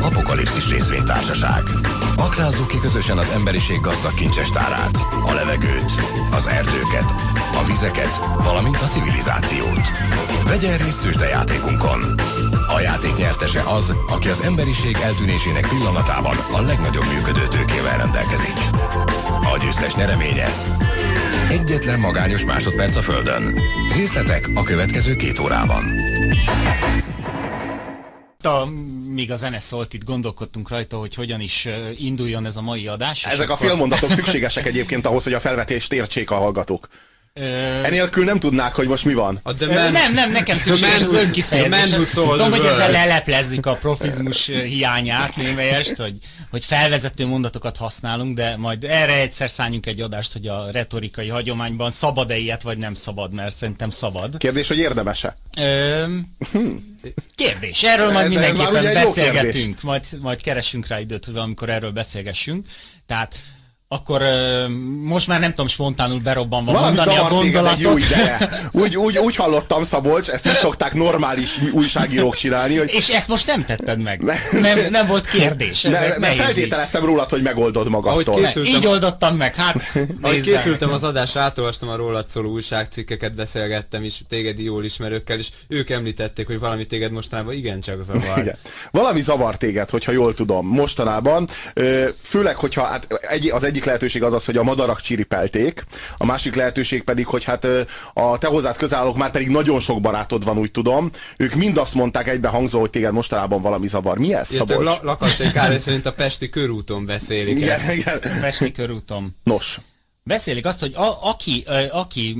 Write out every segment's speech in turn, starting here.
Apokalipszis részvénytársaság. Aknázzuk ki közösen az emberiség gazdag kincsestárát, a levegőt, az erdőket, a vizeket, valamint a civilizációt. Vegyen részt játékunkon. A játék nyertese az, aki az emberiség eltűnésének pillanatában a legnagyobb működő tőkével rendelkezik. A győztes nyereménye Egyetlen magányos másodperc a Földön. Részletek a következő két órában. A, míg a zene szólt, itt gondolkodtunk rajta, hogy hogyan is induljon ez a mai adás. Ezek a félmondatok szükségesek egyébként ahhoz, hogy a felvetést értsék a hallgatók. Enélkül nem tudnák, hogy most mi van. A the man... Nem, nem, nekem szükséges az önkifejezés. Tudom, hogy ezzel leleplezzük a profizmus hiányát némelyest, hogy, hogy felvezető mondatokat használunk, de majd erre egyszer szálljunk egy adást, hogy a retorikai hagyományban szabad-e ilyet, vagy nem szabad, mert szerintem szabad. Kérdés, hogy érdemese? Ö... Kérdés. Erről majd mindenképpen beszélgetünk. Majd, majd keresünk rá időt, hogy valamikor erről beszélgessünk. Tehát akkor most már nem tudom spontánul berobbanva Valami mondani a gondolatot. Egy úgy, úgy, úgy, úgy hallottam, Szabolcs, ezt nem szokták normális újságírók csinálni. Hogy... És ezt most nem tetted meg. Nem, nem volt kérdés. Ne, ne, feltételeztem rólad, hogy megoldod magadtól. készültem, így oldottam meg, hát Ahogy készültem az adásra, átolvastam a rólad szóló újságcikkeket, beszélgettem is téged jól ismerőkkel, és ők említették, hogy valami téged mostanában igencsak zavar. Igen. Valami zavar téged, hogyha jól tudom, mostanában, főleg, hogyha hát egy, az egyik lehetőség az az, hogy a madarak csiripelték, a másik lehetőség pedig, hogy hát a te hozzád közállók már pedig nagyon sok barátod van, úgy tudom. Ők mind azt mondták egybe hangzó, hogy téged mostanában valami zavar. Mi ez, Szabolcs? La Lakattai Károly szerint a Pesti körúton beszélik. Igen, igen. Pesti körúton. Nos. Beszélik azt, hogy a, aki, a, aki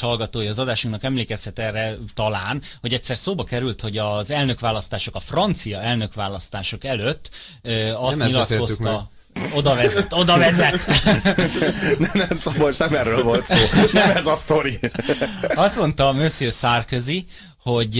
hallgatója az adásunknak emlékezhet erre talán, hogy egyszer szóba került, hogy az elnökválasztások, a francia elnökválasztások előtt azt nem nyilatkozta oda vezet, oda vezet. nem, nem, Szabolcs, nem erről volt szó. Nem ez a sztori. Azt mondta Monsieur Sarkozy, hogy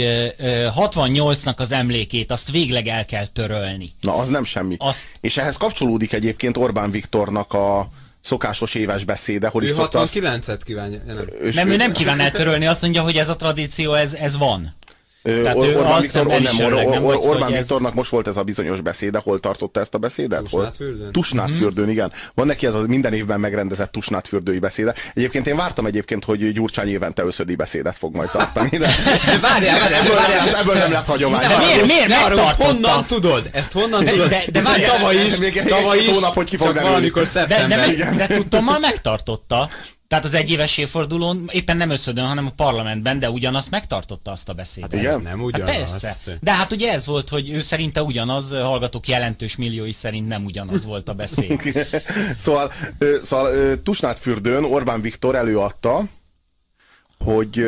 68-nak az emlékét azt végleg el kell törölni. Na, az nem semmi. Azt... És ehhez kapcsolódik egyébként Orbán Viktornak a szokásos éves beszéde, hol ő is 69-et kívánja. Nem, nem, ő nem kíván eltörölni, azt mondja, hogy ez a tradíció, ez, ez van. Or, Orbán, Viktor, nem, Or, Or, Or, Orbán Viktornak most volt ez a bizonyos beszéde, hol tartotta ezt a beszédet? Tusnádfürdőn. Tusnádfürdőn, mm-hmm. igen. Van neki ez a minden évben megrendezett Tusnádfürdői beszéde. Egyébként én vártam egyébként, hogy Gyurcsány évente összödi beszédet fog majd tartani. De... várjál, várjál, ebből, várjál. ebből nem lett hagyomány. De miért, miért megtartotta? Honnan tudod? Ezt honnan tudod? De, de, de tavaly is, tavaly is, hónap, hogy ki fog valamikor szeptember. De, de, de, de tudtommal megtartotta. Tehát az egyéves évfordulón éppen nem összödön, hanem a parlamentben, de ugyanazt megtartotta azt a beszédet. Hát igen, nem ugyanaz. Hát persze. De hát ugye ez volt, hogy ő szerinte ugyanaz, hallgatók jelentős milliói szerint nem ugyanaz volt a beszéd. szóval, szóval Tusnádfürdőn Orbán Viktor előadta, hogy,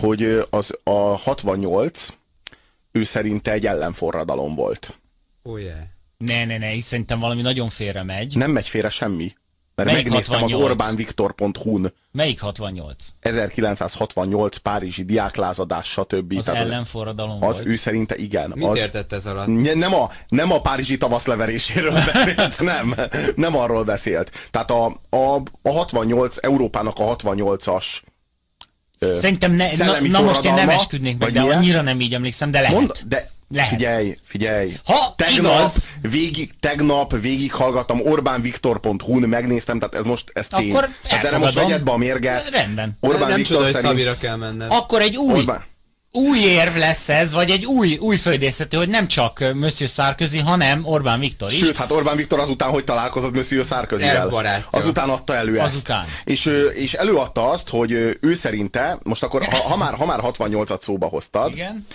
hogy az a 68 ő szerinte egy ellenforradalom volt. Oh yeah. Ne, ne, ne, szerintem valami nagyon félre megy. Nem megy félre semmi. Mert Melyik megnéztem 68? az orbánviktor.hu-n. Melyik 68? 1968 Párizsi diáklázadás, stb. Az Tehát ellenforradalom Az volt. ő szerinte igen. Mit az, értett ez alatt? Nem a, nem a Párizsi tavaszleveréséről beszélt, nem. Nem arról beszélt. Tehát a, a, a 68, Európának a 68-as Szerintem ne, na, na most én nem esküdnék meg, de ilyen? annyira nem így emlékszem, de lehet. Mond, de lehet. Figyelj, figyelj. Ha tegnap, igaz. Végig, tegnap végighallgattam Orbánviktor.hu-n, megnéztem, tehát ez most, ez tény. Akkor tehát erre most vegyed be a mérget. Rendben. Orbán nem Viktor csoda, szerint... hogy Szabira kell menned. Akkor egy új, Orbán új érv lesz ez, vagy egy új, új földészetű, hogy nem csak Monsieur Sarkozy, hanem Orbán Viktor is. Sőt, hát Orbán Viktor azután, hogy találkozott Monsieur Sarkozy-vel. Azután adta elő ezt. Azután. És, és előadta azt, hogy ő szerinte, most akkor, ha, ha már, ha már 68-at szóba hoztad, Igen.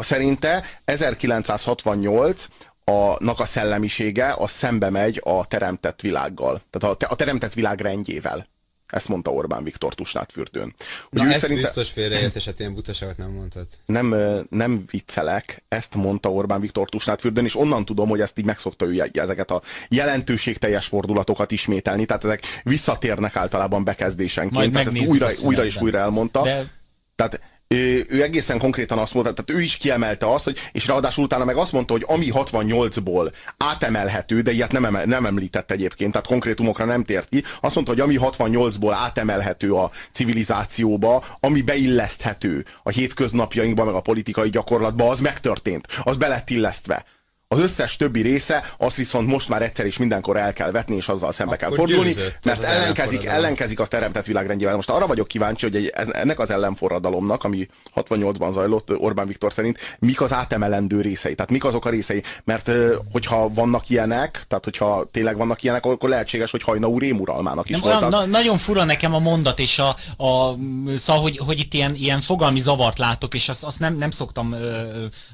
szerinte 1968 a, nak a szellemisége az szembe megy a teremtett világgal. Tehát a, a teremtett világ rendjével. Ezt mondta Orbán Viktor Tusnádfürdőn. Na, ez szerinte... biztos félreértés, hát ilyen butaságot nem mondtad. Nem, nem viccelek, ezt mondta Orbán Viktor Tusnádfürdőn, és onnan tudom, hogy ezt így megszokta ő ezeket a jelentőségteljes fordulatokat ismételni, tehát ezek visszatérnek általában bekezdésenként, tehát ezt újra, újra és újra elmondta. De... Tehát ő, ő egészen konkrétan azt mondta, tehát ő is kiemelte azt, hogy, és ráadásul utána meg azt mondta, hogy ami 68-ból átemelhető, de ilyet nem, emel, nem említett egyébként, tehát konkrétumokra nem tért ki, azt mondta, hogy ami 68-ból átemelhető a civilizációba, ami beilleszthető a hétköznapjainkba, meg a politikai gyakorlatba, az megtörtént, az be lett illesztve. Az összes többi része, azt viszont most már egyszer és mindenkor el kell vetni, és azzal szembe Akkor kell fordulni, mert ellenkezik, ellenkezik a teremtett világrendjével. Most arra vagyok kíváncsi, hogy egy, ennek az ellenforradalomnak, ami 68-ban zajlott Orbán Viktor szerint, mik az átemelendő részei, tehát mik azok a részei, mert hogyha vannak ilyenek, tehát hogyha tényleg vannak ilyenek, akkor lehetséges, hogy Hajna úr rémuralmának is Nem, voltak. Na, nagyon fura nekem a mondat, és a, a szóval, hogy, hogy itt ilyen, ilyen fogalmi zavart látok, és azt, azt nem, nem szoktam uh,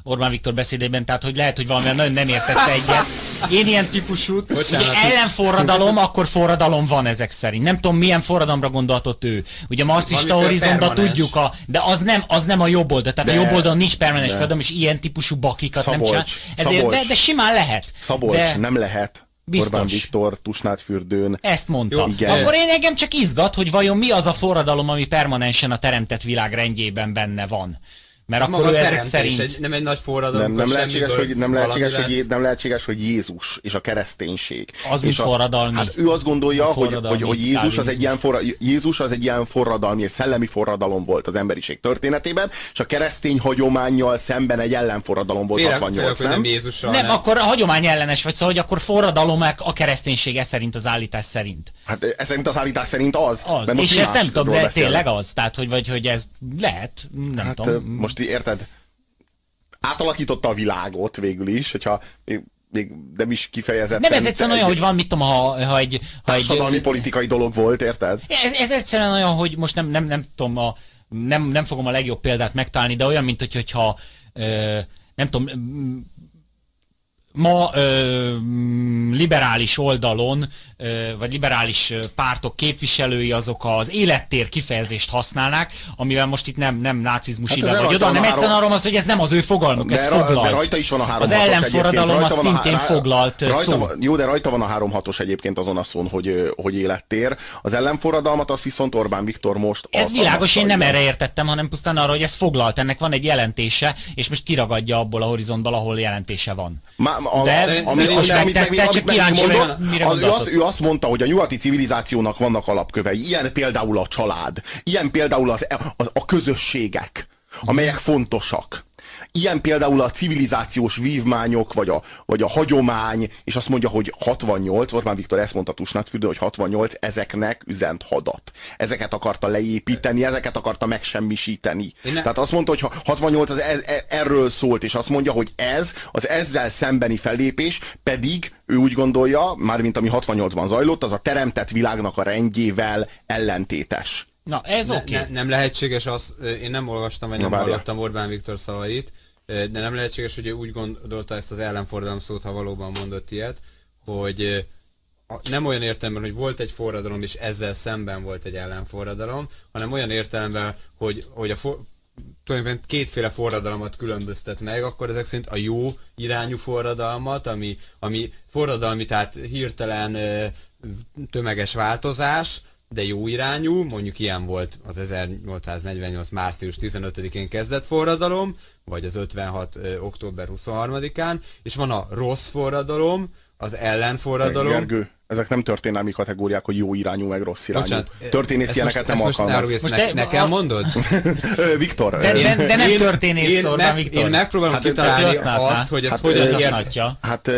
Orbán Viktor beszédében, tehát hogy lehet, hogy valami nagyon nem értette egyet. Én ilyen típusú, ugye ellenforradalom, akkor forradalom van ezek szerint. Nem tudom, milyen forradalomra gondoltott ő. Ugye marxista horizontban tudjuk, a, de az nem, az nem a jobb oldal. Tehát de, a jobb oldal nincs permanens forradalom, és ilyen típusú bakikat Szabolcs, nem csinál. Ezért, de, de simán lehet. Szabolcs, de, nem lehet. Biztos. Orbán Viktor Tusnádfürdőn. Ezt mondta. Jó, igen. Akkor én engem csak izgat, hogy vajon mi az a forradalom, ami permanensen a teremtett világ rendjében benne van. Mert akkor ő ezek szerint... Egy, nem egy nagy forradalom, nem, nem, lehetséges, hogy, nem, lehetséges, hogy, nem lehetséges, hogy Jézus és a kereszténység. Az mint forradalmi. Hát ő azt gondolja, hogy, hogy, hogy Jézus, az egy ilyen forra, Jézus az egy ilyen forradalmi, egy szellemi forradalom volt az emberiség történetében, és a keresztény hagyományjal szemben egy ellenforradalom volt félek, 68, félek, nem? Nem, Jézusra, nem, nem, akkor a hagyomány ellenes vagy, szóval hogy akkor forradalom a kereszténység ez szerint az állítás szerint. Hát ez szerint az állítás szerint az. Az, és ez nem tudom, de tényleg az, tehát hogy, vagy, hogy ez lehet, nem hát, tudom. Most érted? Átalakította a világot végül is, hogyha még, még nem is kifejezetten... Nem, ez egyszerűen olyan, hogy van, mit tudom, ha, ha egy... Ha egy politikai dolog volt, érted? Ez, ez egyszerűen olyan, hogy most nem, nem, nem tudom, a, nem, nem fogom a legjobb példát megtalálni, de olyan, mint hogyha ö, nem tudom, ma ö, liberális oldalon, vagy liberális pártok képviselői azok az élettér kifejezést használnák, amivel most itt nem, nem nácizmus hát ide vagy oda, hanem egyszerűen arról az, hogy ez nem az ő fogalmuk, ez foglalt. De rajta is van a három Az ellenforradalom az szintén a, foglalt rajta szó. Jó, de rajta van a három hatos egyébként azon a szón, hogy, hogy élettér. Az ellenforradalmat az viszont Orbán Viktor most Ez világos, én nem erre értettem, hanem pusztán arra, hogy ez foglalt, ennek van egy jelentése, és most kiragadja abból a horizontból, ahol jelentése van. Má, a, de, ami, amit, amit, meg, mondott, az, ő, azt, ő azt mondta, hogy a nyugati civilizációnak vannak alapkövei. Ilyen például a család, ilyen például az, az, a közösségek, amelyek fontosak. Ilyen például a civilizációs vívmányok, vagy a, vagy a hagyomány, és azt mondja, hogy 68, Orbán Viktor ezt mondta Tusnádfürdő, hogy 68 ezeknek üzent hadat. Ezeket akarta leépíteni, ezeket akarta megsemmisíteni. Ne... Tehát azt mondta, hogy 68 az ez, e, erről szólt, és azt mondja, hogy ez az ezzel szembeni fellépés pedig ő úgy gondolja, mármint ami 68-ban zajlott, az a teremtett világnak a rendjével ellentétes. Na, ez ne, oké. Okay. Ne, nem lehetséges az, én nem olvastam, vagy nem hallottam Orbán Viktor szavait, de nem lehetséges, hogy ő úgy gondolta ezt az ellenforradalom szót, ha valóban mondott ilyet, hogy nem olyan értelemben, hogy volt egy forradalom, és ezzel szemben volt egy ellenforradalom, hanem olyan értelemben, hogy, hogy a for, tulajdonképpen kétféle forradalmat különböztet meg, akkor ezek szerint a jó irányú forradalmat, ami, ami forradalmi, tehát hirtelen tömeges változás, de jó irányú, mondjuk ilyen volt az 1848. március 15-én kezdett forradalom, vagy az 56. október 23-án, és van a rossz forradalom, az ellenforradalom. Gergő, ezek nem történelmi kategóriák, hogy jó irányú, meg rossz irányú. Bocsánat, Történész ilyeneket nem alkalmaz. Most, ne, nekem mondod? Viktor. De, de, de nem történész én, Orbán Viktor. Én megpróbálom hát, kitalálni azt, hogy ezt hát, hogyan használja. Hát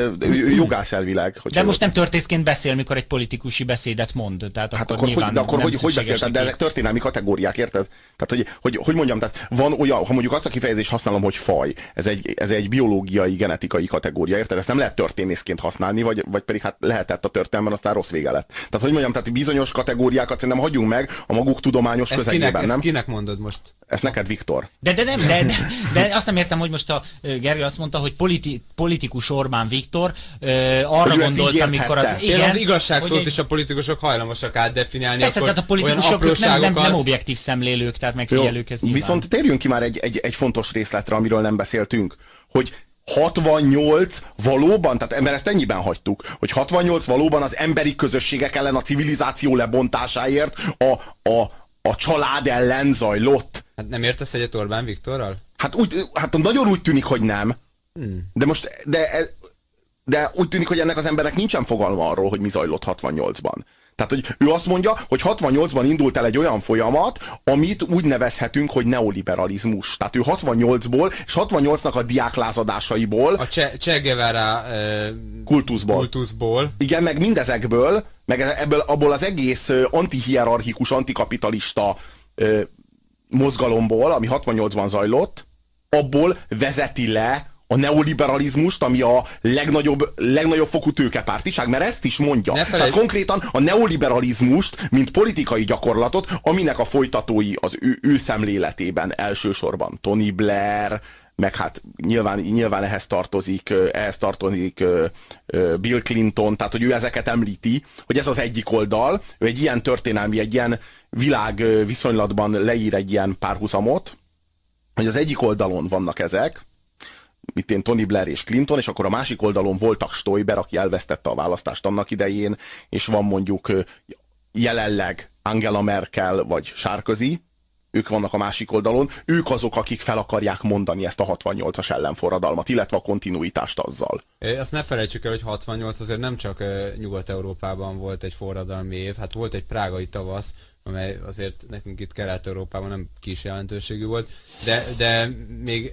jogász elvileg. De most nem történészként beszél, mikor egy politikusi beszédet mond. Tehát hát akkor, akkor, hogy, de akkor hogy, hogy beszél? De ezek történelmi kategóriák, érted? Tehát, hogy, hogy, hogy mondjam, tehát van olyan, ha mondjuk azt a kifejezést használom, hogy faj, ez egy, ez egy biológiai, genetikai kategória, érted? Ezt nem lehet történészként használni, vagy, vagy pedig hát lehetett a történelmen, aztán rossz vége lett. Tehát, hogy mondjam, tehát bizonyos kategóriákat szerintem hagyjunk meg a maguk tudományos ezt közegében, kinek, nem? Ezt kinek mondod most? Ezt neked, Viktor. De, de nem, de, de, de azt nem értem, hogy most a Gergely azt mondta, hogy politi, politikus Orbán Viktor uh, arra gondolt, amikor az... Igen, az igazság szót is a politikusok hajlamosak átdefiniálni. Persze, tehát a politikusok nem, nem, nem objektív szemlélők, tehát megfigyelők. Ez Viszont térjünk ki már egy, egy, egy fontos részletre, amiről nem beszéltünk, hogy 68 valóban, tehát ember ezt ennyiben hagytuk, hogy 68 valóban az emberi közösségek ellen a civilizáció lebontásáért a, a, a család ellen zajlott. Hát nem értesz egyet Orbán Viktorral? Hát, úgy, hát nagyon úgy tűnik, hogy nem. Hmm. De most, de, de úgy tűnik, hogy ennek az embernek nincsen fogalma arról, hogy mi zajlott 68-ban. Tehát, hogy ő azt mondja, hogy 68-ban indult el egy olyan folyamat, amit úgy nevezhetünk, hogy neoliberalizmus. Tehát ő 68-ból, és 68-nak a diáklázadásaiból. A Che, che Guevara kultuszból. kultuszból. Igen, meg mindezekből, meg ebből abból az egész antihierarchikus, antikapitalista e, mozgalomból, ami 68-ban zajlott, abból vezeti le a neoliberalizmust, ami a legnagyobb, legnagyobb fokú tőkepártiság, mert ezt is mondja. Tehát konkrétan a neoliberalizmust, mint politikai gyakorlatot, aminek a folytatói az ő, ő szemléletében elsősorban Tony Blair, meg hát nyilván, nyilván ehhez tartozik, ehhez tartozik Bill Clinton, tehát hogy ő ezeket említi, hogy ez az egyik oldal, ő egy ilyen történelmi, egy ilyen világ viszonylatban leír egy ilyen párhuzamot, hogy az egyik oldalon vannak ezek, mint én Tony Blair és Clinton, és akkor a másik oldalon voltak Stoiber, aki elvesztette a választást annak idején, és van mondjuk jelenleg Angela Merkel vagy Sárközi, ők vannak a másik oldalon, ők azok, akik fel akarják mondani ezt a 68-as ellenforradalmat, illetve a kontinuitást azzal. Azt ne felejtsük el, hogy 68 azért nem csak Nyugat-Európában volt egy forradalmi év, hát volt egy prágai tavasz, amely azért nekünk itt Kelet-Európában nem kis jelentőségű volt, de, de még,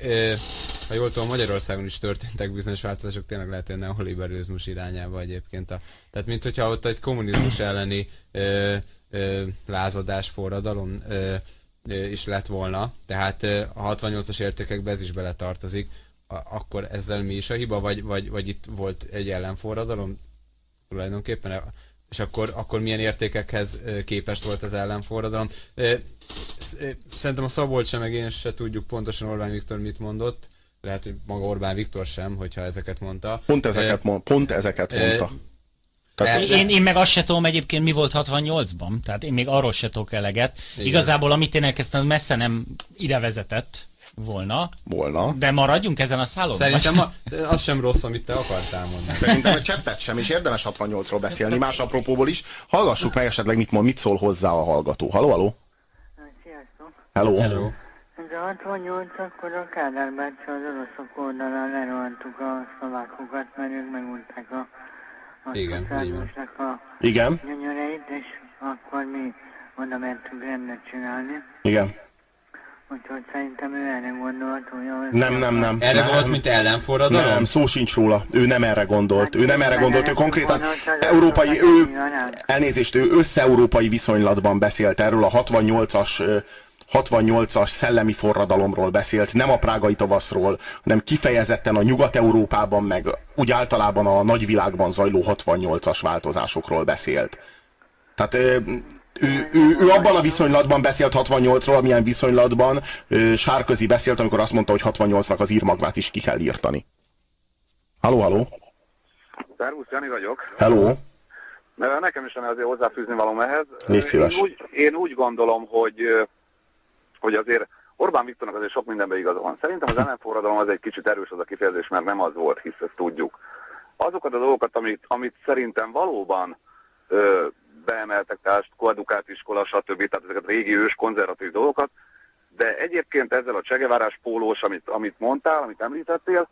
ha jól tudom, Magyarországon is történtek bizonyos változások, tényleg lehet, hogy neoliberalizmus irányába egyébként. A, tehát, mint hogyha ott egy kommunizmus elleni ö, ö, lázadás, forradalom ö, ö, is lett volna, tehát ö, a 68-as értékekbe ez is beletartozik, a, akkor ezzel mi is a hiba, vagy, vagy, vagy itt volt egy ellenforradalom? Tulajdonképpen és akkor, akkor milyen értékekhez képest volt az ellenforradalom. Szerintem a Szabolcs sem, meg én se tudjuk pontosan Orbán Viktor mit mondott. Lehet, hogy maga Orbán Viktor sem, hogyha ezeket mondta. Pont ezeket, mond, pont ezeket mondta. Tehát, én, én meg azt se tudom egyébként mi volt 68-ban, tehát én még arról se tudok eleget. Igen. Igazából amit én elkezdtem, messze nem ide vezetett volna. Volna. De maradjunk ezen a szálon. Szerintem ma, az sem rossz, amit te akartál mondani. Szerintem egy cseppet sem, és érdemes 68-ról beszélni, más apropóból is. Hallgassuk meg esetleg, mit mond, mit szól hozzá a hallgató. Haló, haló? Sziasztok! Hello. Hello. Ez a 68 akkor a Kádár bácsi az oroszok oldalán lerohantuk a szlovákokat, mert ők megmondták a, a Igen, a Igen. gyönyöreit, és akkor mi oda mentünk rendet csinálni. Igen. Úgyhogy szerintem ő erre gondolt, hogy... Nem, nem, nem. Erre nem, volt, mint ellenforradalom? Nem, szó sincs róla. Ő nem erre gondolt. Ő nem erre gondolt. Ő konkrétan európai, ő, elnézést, ő össze-európai viszonylatban beszélt erről a 68-as 68-as szellemi forradalomról beszélt, nem a prágai tavaszról, hanem kifejezetten a Nyugat-Európában, meg úgy általában a nagyvilágban zajló 68-as változásokról beszélt. Tehát ő, ő, ő abban a viszonylatban beszélt 68-ról, amilyen viszonylatban Sárközi beszélt, amikor azt mondta, hogy 68-nak az írmagvát is ki kell írtani. Halló, halló! Szervusz, Jani vagyok. Hello! Nekem is azért hozzáfűzni való ehhez. Én úgy, én úgy gondolom, hogy, hogy azért Orbán Viktornak azért sok mindenben igaza van. Szerintem az ellenforradalom az egy kicsit erős az a kifejezés, mert nem az volt, hisz ezt tudjuk. Azokat a dolgokat, amit, amit szerintem valóban ö, beemeltek, tehát koadukát iskola, stb. Tehát ezeket a régi ős konzervatív dolgokat, de egyébként ezzel a csegevárás pólós, amit, amit mondtál, amit említettél,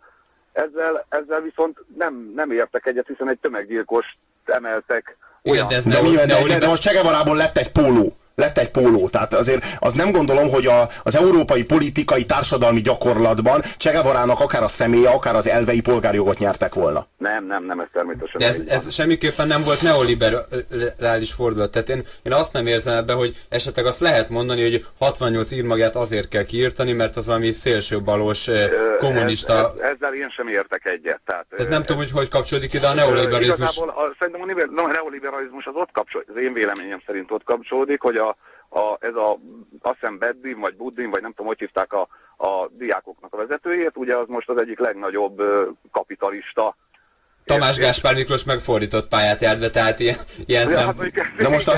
ezzel, ezzel viszont nem, nem értek egyet, hiszen egy tömeggyilkos emeltek. Olyan, de, ez de, de, de, de most Csegevarából lett egy póló lett egy póló. Tehát azért az nem gondolom, hogy a, az európai politikai társadalmi gyakorlatban Csegevarának akár a személye, akár az elvei polgárjogot nyertek volna. Nem, nem, nem, ez természetesen. De ez, ez semmiképpen nem volt neoliberális fordulat. Tehát én, én azt nem érzem ebbe, hogy esetleg azt lehet mondani, hogy 68 írmagját azért kell kiírtani, mert az valami szélsőbalos kommunista... Ez, ez, ezzel én sem értek egyet. Tehát, tehát nem tudom, hogy hogy kapcsolódik ide a neoliberalizmus. Igazából a, szerintem a neoliberalizmus az ott kapcsolódik, az én véleményem szerint ott kapcsolódik, hogy a a, ez a, azt hiszem Beddin, vagy Buddin, vagy nem tudom, hogy hívták a, a diákoknak a vezetőjét, ugye az most az egyik legnagyobb kapitalista Tamás Gáspár Miklós megfordított pályát járt be, tehát ilyen, ilyen szem... De most, a,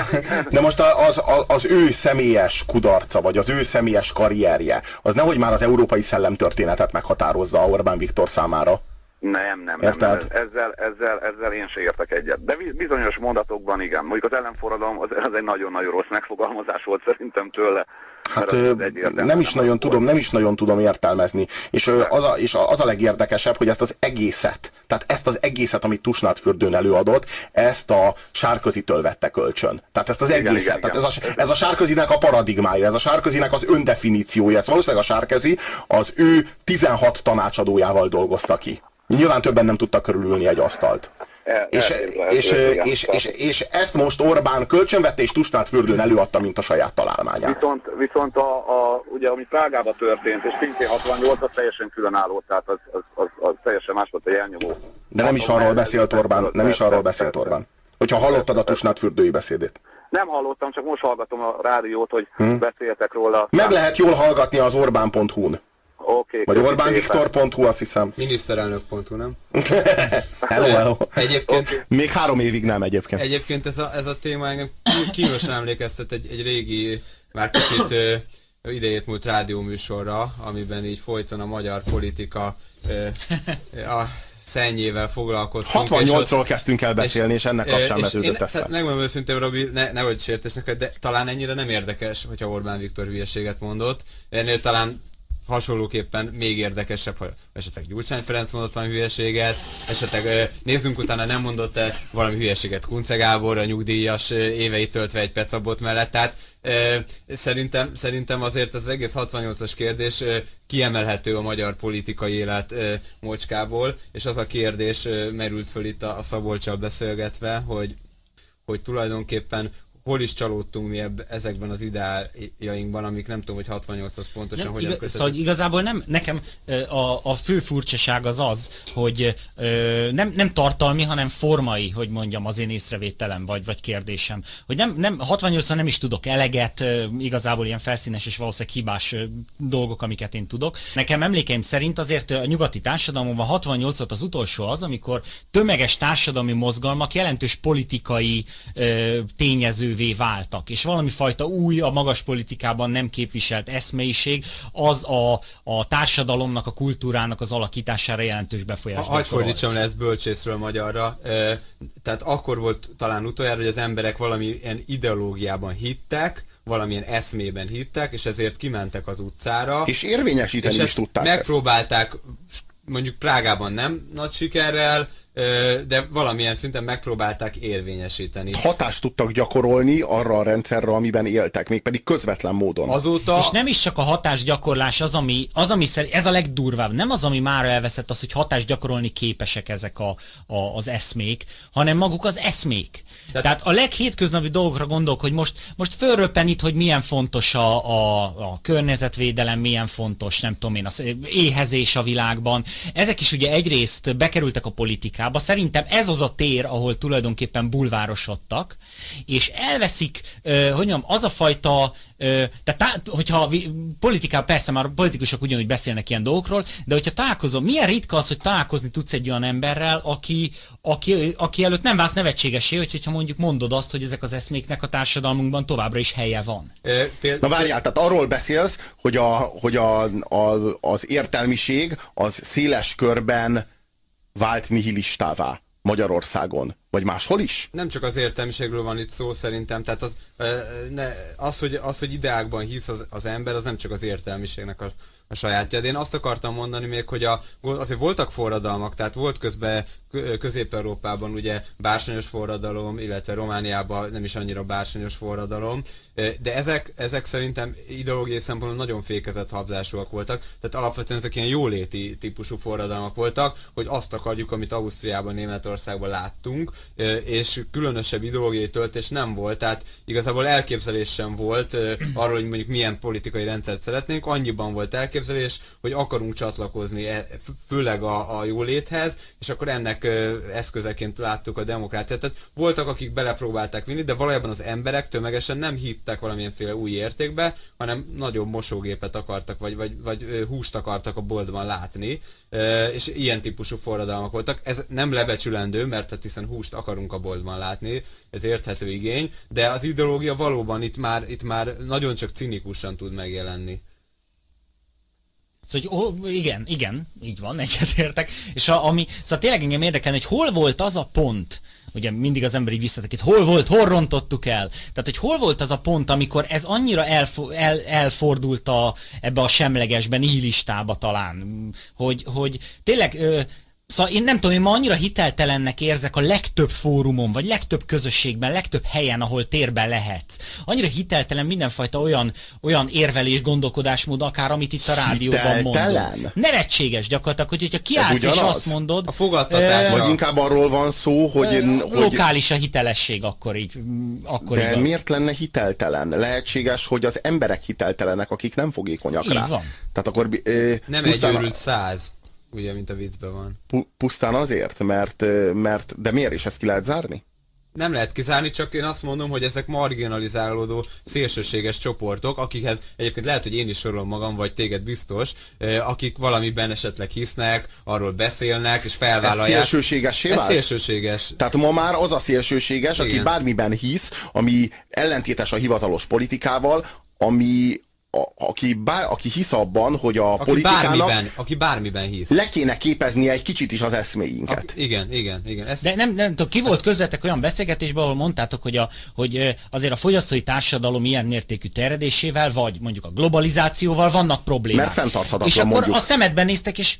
de most az, az, az ő személyes kudarca, vagy az ő személyes karrierje, az nehogy már az európai szellemtörténetet meghatározza Orbán Viktor számára. Nem, nem, nem, nem. Ezzel, ezzel, ezzel én se értek egyet. De bizonyos mondatokban igen. Mondjuk az ellenforradalom az, az egy nagyon-nagyon rossz megfogalmazás volt szerintem tőle. Hát nem is nagyon tudom, nem is nagyon tudom értelmezni. És az, a, és az a legérdekesebb, hogy ezt az egészet, tehát ezt az egészet, amit Tusnád fürdőn előadott, ezt a Sárközitől vette kölcsön. Tehát ezt az igen, egészet. Igen, tehát igen. Ez, a, ez a Sárközinek a paradigmája, ez a Sárközinek az öndefiníciója. Ez valószínűleg a Sárközi az ő 16 tanácsadójával dolgozta ki. Nyilván többen nem tudtak körülülni egy asztalt. El, és, és, és, és, és, ezt most Orbán kölcsönvette és Tusnád fürdőn előadta, mint a saját találmányát. Viszont, viszont a, a, ugye, ami Prágában történt, és szintén 68 az teljesen különálló, tehát az, az, az, az teljesen más volt a jelnyomó. De nem is arról beszélt Orbán, nem is arról beszélt Orbán. Hogyha hallottad a Tusnád fürdői beszédét. Nem hallottam, csak most hallgatom a rádiót, hogy hmm. beszéltek róla. Meg lehet jól hallgatni az Orbán.hu-n. Okay, Vagy Orbánviktor.hu, azt hiszem. Miniszterelnök.hu, nem? hello, hello. Egyébként... Okay. Még három évig nem egyébként. Egyébként ez a, ez a téma engem kínosan emlékeztet egy, egy régi, már kicsit uh, idejét múlt rádióműsorra, amiben így folyton a magyar politika uh, a szennyével foglalkoztunk. 68-ról kezdtünk el beszélni, és, és ennek kapcsán vetődött eszem. Megmondom őszintén, Robi, ne, nehogy sértesnek, de talán ennyire nem érdekes, hogyha Orbán Viktor hülyeséget mondott. Ennél talán hasonlóképpen még érdekesebb, ha esetleg Gyurcsány Ferenc mondott valami hülyeséget, esetleg nézzünk utána nem mondott-e valami hülyeséget Kunce Gábor, a nyugdíjas éveit töltve egy pecabot mellett, tehát szerintem, szerintem azért az egész 68-as kérdés kiemelhető a magyar politikai élet mocskából, és az a kérdés merült föl itt a, a Szabolcsal beszélgetve, hogy hogy tulajdonképpen hol is csalódtunk mi ebb, ezekben az ideájainkban, amik nem tudom, hogy 68 az pontosan nem, hogyan igaz, Szóval igazából nem, nekem a, a fő furcsaság az az, hogy nem, nem tartalmi, hanem formai, hogy mondjam, az én észrevételem vagy, vagy kérdésem. Hogy nem, nem 68 nem is tudok eleget, igazából ilyen felszínes és valószínűleg hibás dolgok, amiket én tudok. Nekem emlékeim szerint azért a nyugati társadalomban 68 volt az utolsó az, amikor tömeges társadalmi mozgalmak jelentős politikai tényező lehetővé váltak, és valami fajta új, a magas politikában nem képviselt eszmeiség, az a, a társadalomnak, a kultúrának az alakítására jelentős befolyást Hagy fordítsam le ezt bölcsészről magyarra. E, tehát akkor volt talán utoljára, hogy az emberek valamilyen ideológiában hittek, valamilyen eszmében hittek, és ezért kimentek az utcára. És érvényesíteni és is tudták megpróbálták, ezt. mondjuk Prágában nem nagy sikerrel, de valamilyen szinten megpróbálták érvényesíteni. Hatást tudtak gyakorolni arra a rendszerre, amiben éltek, mégpedig közvetlen módon. Azóta... És nem is csak a hatásgyakorlás az, ami, az, ami szerint, ez a legdurvább, nem az, ami már elveszett, az, hogy hatást gyakorolni képesek ezek a, a, az eszmék, hanem maguk az eszmék. Tehát, Tehát a leghétköznapi dolgokra gondolok, hogy most, most fölröppen itt, hogy milyen fontos a, a, a környezetvédelem, milyen fontos, nem tudom én, az éhezés a világban. Ezek is ugye egyrészt bekerültek a politikába. Szerintem ez az a tér, ahol tulajdonképpen bulvárosodtak, és elveszik, hogy mondjam, az a fajta tehát hogyha politikában persze már politikusok ugyanúgy beszélnek ilyen dolgokról, de hogyha találkozom, milyen ritka az, hogy találkozni tudsz egy olyan emberrel, aki, aki, aki előtt nem válsz nevetségesé, hogyha mondjuk mondod azt, hogy ezek az eszméknek a társadalmunkban továbbra is helye van. Na várjál, tehát arról beszélsz, hogy, a, hogy a, a, az értelmiség az széles körben vált nihilistává. Magyarországon, vagy máshol is? Nem csak az értelmiségről van itt szó szerintem, tehát az, ne, az, hogy, az, hogy ideákban hisz az, az ember, az nem csak az értelmiségnek a, a sajátja. De én azt akartam mondani még, hogy a, azért voltak forradalmak, tehát volt közben Közép-Európában ugye bársonyos forradalom, illetve Romániában nem is annyira bársonyos forradalom, de ezek, ezek szerintem ideológiai szempontból nagyon fékezett habzásúak voltak, tehát alapvetően ezek ilyen jóléti típusú forradalmak voltak, hogy azt akarjuk, amit Ausztriában, Németországban láttunk, és különösebb ideológiai töltés nem volt, tehát igazából elképzelés sem volt arról, hogy mondjuk milyen politikai rendszert szeretnénk, annyiban volt elképzelés, hogy akarunk csatlakozni, e, főleg a, a jóléthez, és akkor ennek eszközeként láttuk a demokráciát. Tehát voltak, akik belepróbálták vinni, de valójában az emberek tömegesen nem hittek valamilyenféle új értékbe, hanem nagyobb mosógépet akartak, vagy, vagy, vagy húst akartak a boltban látni, és ilyen típusú forradalmak voltak. Ez nem lebecsülendő, mert hát hiszen húst akarunk a boltban látni, ez érthető igény, de az ideológia valóban itt már, itt már nagyon csak cinikusan tud megjelenni. Szóval, hogy, igen, igen, így van, egyetértek. És a, ami, szóval tényleg engem érdekel, hogy hol volt az a pont, ugye mindig az ember így visszatekint, hol volt, hol rontottuk el. Tehát, hogy hol volt az a pont, amikor ez annyira elfo- el, elfordult a, ebbe a semlegesbe, nihilistába talán, hogy, hogy tényleg ö, Szóval én nem tudom, én ma annyira hiteltelennek érzek a legtöbb fórumon, vagy legtöbb közösségben, legtöbb helyen, ahol térben lehetsz. Annyira hiteltelen mindenfajta olyan, olyan érvelés, gondolkodásmód, akár amit itt a rádióban hiteltelen? mondod. Nevetséges gyakorlatilag, hogy, hogyha kiállsz és azt mondod... A fogadtatás. Vagy inkább arról van szó, hogy... Ö, hogy lokális a hitelesség akkor így. Akkor de igaz. miért lenne hiteltelen? Lehetséges, hogy az emberek hiteltelenek, akik nem fogékonyak így rá. Van. Tehát akkor... Ö, nem egy őrült száz ugye, mint a viccben van. Pu- pusztán azért, mert, mert, de miért is ezt ki lehet zárni? Nem lehet kizárni, csak én azt mondom, hogy ezek marginalizálódó, szélsőséges csoportok, akikhez egyébként lehet, hogy én is sorolom magam, vagy téged biztos, akik valamiben esetleg hisznek, arról beszélnek, és felvállalják. Ez szélsőséges Ez szélsőséges. Tehát ma már az a szélsőséges, Igen. aki bármiben hisz, ami ellentétes a hivatalos politikával, ami, a, aki, bár, aki hisz abban, hogy a aki politikának bármiben, aki bármiben hisz. le kéne képezni egy kicsit is az eszméinket. Aki, igen, igen, igen. Ezt... De nem, nem tudom, ki volt közvetek olyan beszélgetésben, ahol mondtátok, hogy, a, hogy azért a fogyasztói társadalom ilyen mértékű terjedésével, vagy mondjuk a globalizációval vannak problémák. Mert fenntarthatatlan És akkor mondjuk. a szemedben néztek, és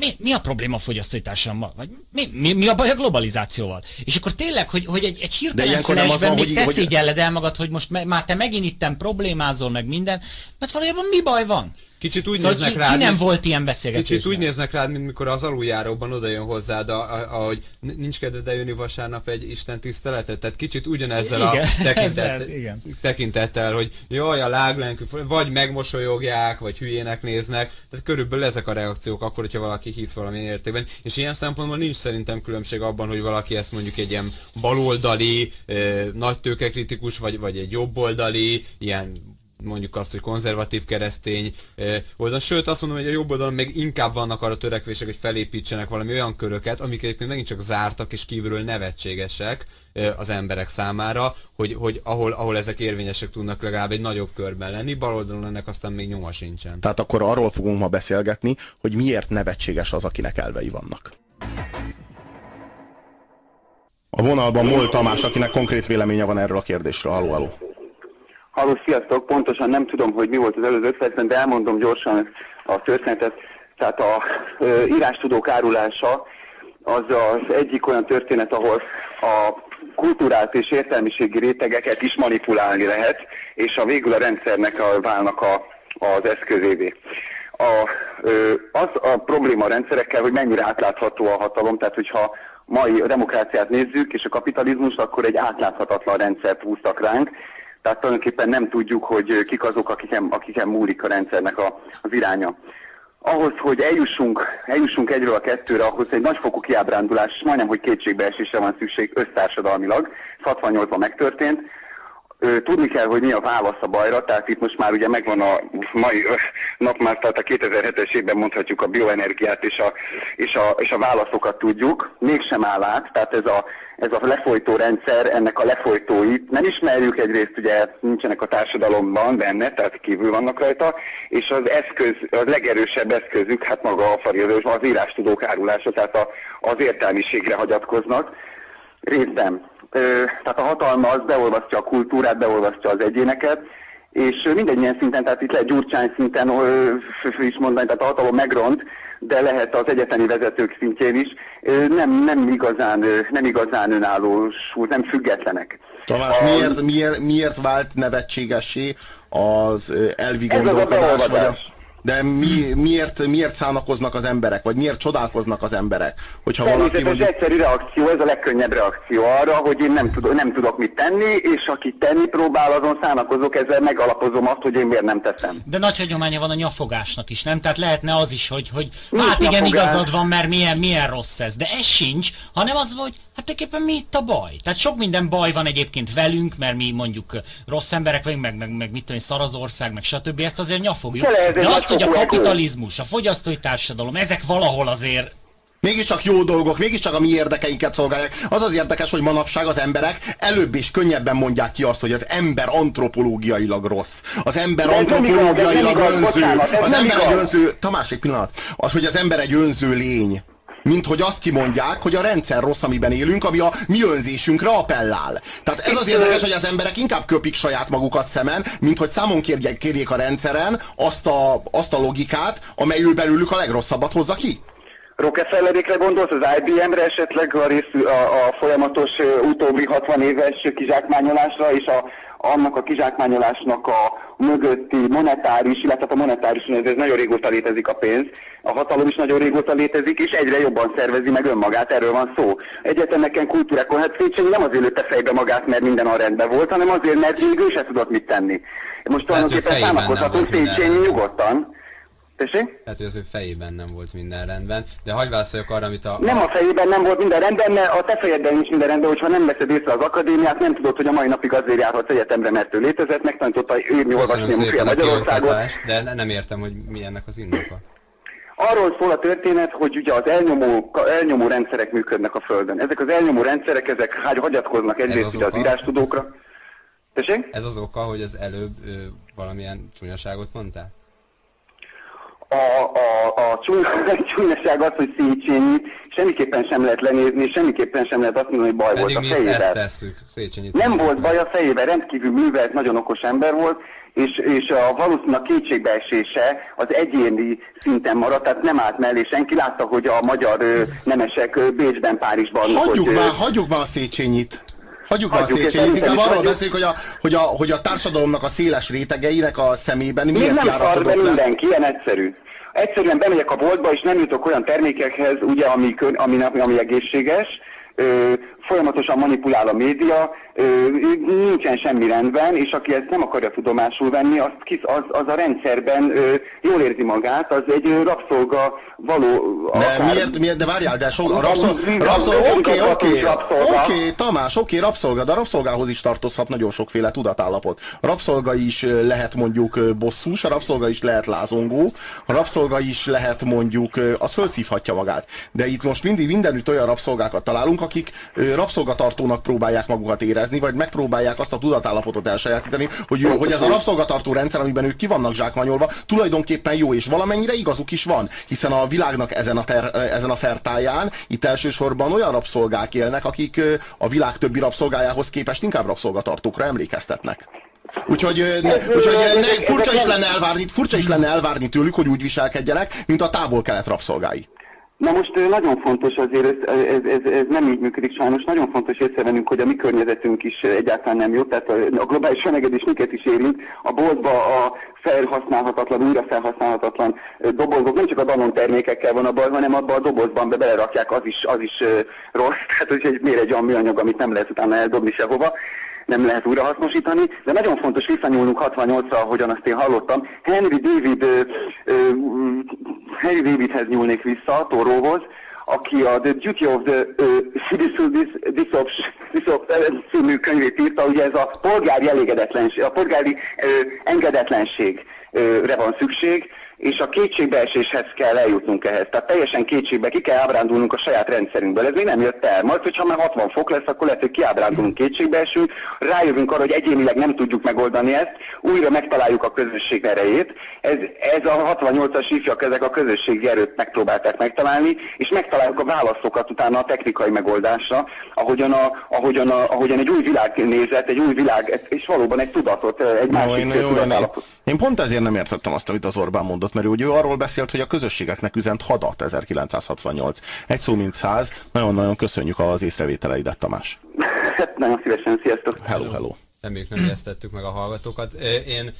mi, mi a probléma a fogyasztói társadalommal? Vagy mi, mi, mi a baj a globalizációval? És akkor tényleg, hogy, hogy egy, egy hirtelen flashben még te hogy... el magad, hogy most me, már te megint itten problémázol meg minden, mert valójában mi baj van? Kicsit úgy szóval néznek ki, rád, ki nem volt ilyen beszélgetés. Kicsit úgy néznek rád, mint mikor az aluljáróban oda jön hozzád, ahogy nincs kedved eljönni vasárnap egy Isten tiszteletet. Tehát kicsit ugyanezzel igen, a tekintet, igen. tekintettel, hogy jaj, a láglenkű, vagy megmosolyogják, vagy hülyének néznek. Tehát körülbelül ezek a reakciók akkor, hogyha valaki hisz valami értékben. És ilyen szempontból nincs szerintem különbség abban, hogy valaki ezt mondjuk egy ilyen baloldali, nagy tőkekritikus, vagy, vagy egy jobboldali, ilyen mondjuk azt, hogy konzervatív keresztény oldalon. Sőt, azt mondom, hogy a jobb oldalon még inkább vannak arra törekvések, hogy felépítsenek valami olyan köröket, amik egyébként megint csak zártak és kívülről nevetségesek az emberek számára, hogy, hogy ahol, ahol ezek érvényesek tudnak legalább egy nagyobb körben lenni, bal oldalon ennek aztán még nyoma sincsen. Tehát akkor arról fogunk ma beszélgetni, hogy miért nevetséges az, akinek elvei vannak. A vonalban Mol Tamás, akinek konkrét véleménye van erről a kérdésről. Halló, halló. Halló, sziasztok! Pontosan nem tudom, hogy mi volt az előző percben, de elmondom gyorsan a történetet. Tehát a ö, írástudók árulása az az egyik olyan történet, ahol a kultúrát és értelmiségi rétegeket is manipulálni lehet, és a végül a rendszernek a, válnak a, az eszközévé. A, az a probléma a rendszerekkel, hogy mennyire átlátható a hatalom, tehát hogyha mai demokráciát nézzük, és a kapitalizmus, akkor egy átláthatatlan rendszert húztak ránk, tehát tulajdonképpen nem tudjuk, hogy kik azok, akiken, akiken múlik a rendszernek a, az iránya. Ahhoz, hogy eljussunk, eljussunk egyről a kettőre, ahhoz egy nagyfokú kiábrándulás, majdnem, hogy kétségbeesésre van szükség össztársadalmilag. 68-ban megtörtént, Tudni kell, hogy mi a válasz a bajra, tehát itt most már ugye megvan a mai nap már, tehát a 2007-es évben mondhatjuk a bioenergiát és a, és a, és a válaszokat tudjuk, mégsem áll át, tehát ez a, ez a lefolytó rendszer, ennek a lefolytóit nem ismerjük egyrészt, ugye nincsenek a társadalomban benne, tehát kívül vannak rajta, és az eszköz, az legerősebb eszközük, hát maga a farizmus, az írástudók árulása, tehát a, az értelmiségre hagyatkoznak. Részben tehát a hatalma az beolvasztja a kultúrát, beolvasztja az egyéneket, és mindegyen szinten, tehát itt lehet Gyurcsány szinten is mondani, tehát a hatalom megront, de lehet az egyetemi vezetők szintjén is, nem, nem, igazán, nem igazán önállós, nem függetlenek. Tamás, a, miért, miért, miért vált nevetségessé az elvi gondolkodás? Vagy a... De mi, miért, miért szánakoznak az emberek, vagy miért csodálkoznak az emberek? Hogyha valaki mondjuk... egyszerű reakció, ez a legkönnyebb reakció arra, hogy én nem tudok, nem tudok mit tenni, és aki tenni próbál, azon szánakozok, ezzel megalapozom azt, hogy én miért nem teszem. De nagy hagyománya van a nyafogásnak is, nem? Tehát lehetne az is, hogy, hogy hát igen, nyafogás? igazad van, mert milyen, milyen rossz ez. De ez sincs, hanem az, hogy Hát tulajdonképpen mi itt a baj? Tehát sok minden baj van egyébként velünk, mert mi mondjuk rossz emberek vagyunk, meg, meg, meg mit tudom, szar az ország, meg stb. Ezt azért nyafogjuk. De, De azt, hogy a kapitalizmus, a fogyasztói társadalom, ezek valahol azért Mégiscsak jó dolgok, mégiscsak a mi érdekeinket szolgálják. Az az érdekes, hogy manapság az emberek előbb és könnyebben mondják ki azt, hogy az ember antropológiailag rossz. Az ember De antropológiailag igaz, önző. Bocsánat, az ember igaz. egy önző... Tamás, egy pillanat. Az, hogy az ember egy önző lény mint hogy azt kimondják, hogy a rendszer rossz, amiben élünk, ami a mi önzésünkre appellál. Tehát ez az érdekes, hogy az emberek inkább köpik saját magukat szemen, mint hogy számon kérjék, kérjék a rendszeren azt a, azt a logikát, amelyül belülük a legrosszabbat hozza ki. Rockefellerékre gondolsz, az IBM-re esetleg a, rész, a, a folyamatos utóbbi 60 éves kizsákmányolásra és a, annak a kizsákmányolásnak a mögötti monetáris, illetve a monetáris, ez nagyon régóta létezik a pénz, a hatalom is nagyon régóta létezik, és egyre jobban szervezi meg önmagát, erről van szó. Egyetemeken, kultúrákon, hát Széchenyi nem azért lőtte fejbe magát, mert minden a rendben volt, hanem azért, mert még ő se tudott mit tenni. Most tulajdonképpen számakozhatunk Széchenyi nyugodtan, Tessék? Hát, hogy az ő fejében nem volt minden rendben, de hagyj válaszoljak arra, amit a... Nem a fejében nem volt minden rendben, mert a te fejedben nincs minden rendben, hogyha nem veszed észre az akadémiát, nem tudod, hogy a mai napig azért járhatsz egyetemre, mert ő létezett, megtanította írni, olvasni a Magyarországot. De nem értem, hogy mi ennek az indoka. Arról szól a történet, hogy ugye az elnyomó, elnyomó rendszerek működnek a Földön. Ezek az elnyomó rendszerek, ezek hagyatkoznak egyrészt az, az írástudókra. Tessék? Ez az oka, hogy az előbb ö, valamilyen csúnyaságot mondtál? A, a, a csúnyaság az, hogy Széchenyi semmiképpen sem lehet lenézni, semmiképpen sem lehet azt mondani, hogy baj Pedig volt a fejével. Ezt tesszük, Széchenyit Nem volt baj a fejével, rendkívül művelt, nagyon okos ember volt, és, és a valószínűleg kétségbeesése az egyéni szinten maradt, tehát nem állt mellé senki. Látta, hogy a magyar ö, nemesek ö, Bécsben, Párizsban... Hagyjuk hogy, már, hagyjuk már a Széchenyit. Hagyjuk már a Széchenyit, inkább arról beszéljük, hogy a, hogy, a, hogy a társadalomnak a széles rétegeinek a szemében miért nem szar be mindenki, ilyen egyszerű. Egyszerűen bemegyek a boltba, és nem jutok olyan termékekhez, ugye, ami, ami, ami, ami egészséges, folyamatosan manipulál a média, ö, nincsen semmi rendben, és aki ezt nem akarja tudomásul venni, az, az, az a rendszerben ö, jól érzi magát, az egy ö, rabszolga való... De miért, miért, de várjál, de so, a rabszolga, oké, oké, oké, Tamás, oké, rabszolga, de a rabszolgához is tartozhat nagyon sokféle tudatállapot. A rabszolga is lehet mondjuk bosszús, a rabszolga is lehet lázongó, a rabszolga is lehet mondjuk, az felszívhatja magát. De itt most mindig mindenütt olyan rabszolgákat találunk, akik rabszolgatartónak próbálják magukat érezni, vagy megpróbálják azt a tudatállapotot elsajátítani, hogy, hogy ez a rabszolgatartó rendszer, amiben ők ki vannak zsákmányolva, tulajdonképpen jó, és valamennyire igazuk is van, hiszen a világnak ezen a, ter, ezen a fertáján itt elsősorban olyan rabszolgák élnek, akik a világ többi rabszolgájához képest inkább rabszolgatartókra emlékeztetnek. Úgyhogy, ne, úgyhogy ne, furcsa, is lenne elvárni, furcsa is lenne elvárni tőlük, hogy úgy viselkedjenek, mint a távol-kelet rabszolgái. Na most nagyon fontos azért, ez, ez, ez, ez nem így működik sajnos, nagyon fontos észrevennünk, hogy a mi környezetünk is egyáltalán nem jó, tehát a, globális felegedés minket is érint, a boltba a felhasználhatatlan, újra felhasználhatatlan dobozok, nem csak a Danon termékekkel van a baj, hanem abban a dobozban be belerakják, az is, az is rossz, tehát hogy miért egy olyan műanyag, amit nem lehet utána eldobni sehova nem lehet újrahasznosítani, de nagyon fontos visszanyúlnunk 68-ra, ahogyan azt én hallottam. Henry David, uh, uh, Henry Davidhez nyúlnék vissza, Toróhoz, aki a The Duty of the uh, Civil című könyvét írta, ugye ez a polgári elégedetlenség, a polgári uh, engedetlenségre van szükség, és a kétségbeeséshez kell eljutnunk ehhez. Tehát teljesen kétségbe ki kell ábrándulnunk a saját rendszerünkből. Ez még nem jött el. Majd, hogyha már 60 fok lesz, akkor lehet, hogy kiábrándulunk, kétségbeesünk, rájövünk arra, hogy egyénileg nem tudjuk megoldani ezt, újra megtaláljuk a közösség erejét. Ez, ez a 68-as ifjak, ezek a közösségi erőt megpróbálták megtalálni, és megtaláljuk a válaszokat utána a technikai megoldásra, ahogyan, a, ahogyan, a, ahogyan egy új világ nézet, egy új világ, és valóban egy tudatot, egy másik no, tudatállapot. Én pont ezért nem értettem azt, amit az Orbán mondott, mert ugye ő arról beszélt, hogy a közösségeknek üzent hadat 1968. Egy szó mint száz. Nagyon-nagyon köszönjük az észrevételeidet, Tamás. Hát nagyon szívesen, sziasztok! Hello, hello! Reméljük nem ijesztettük meg a hallgatókat. Én,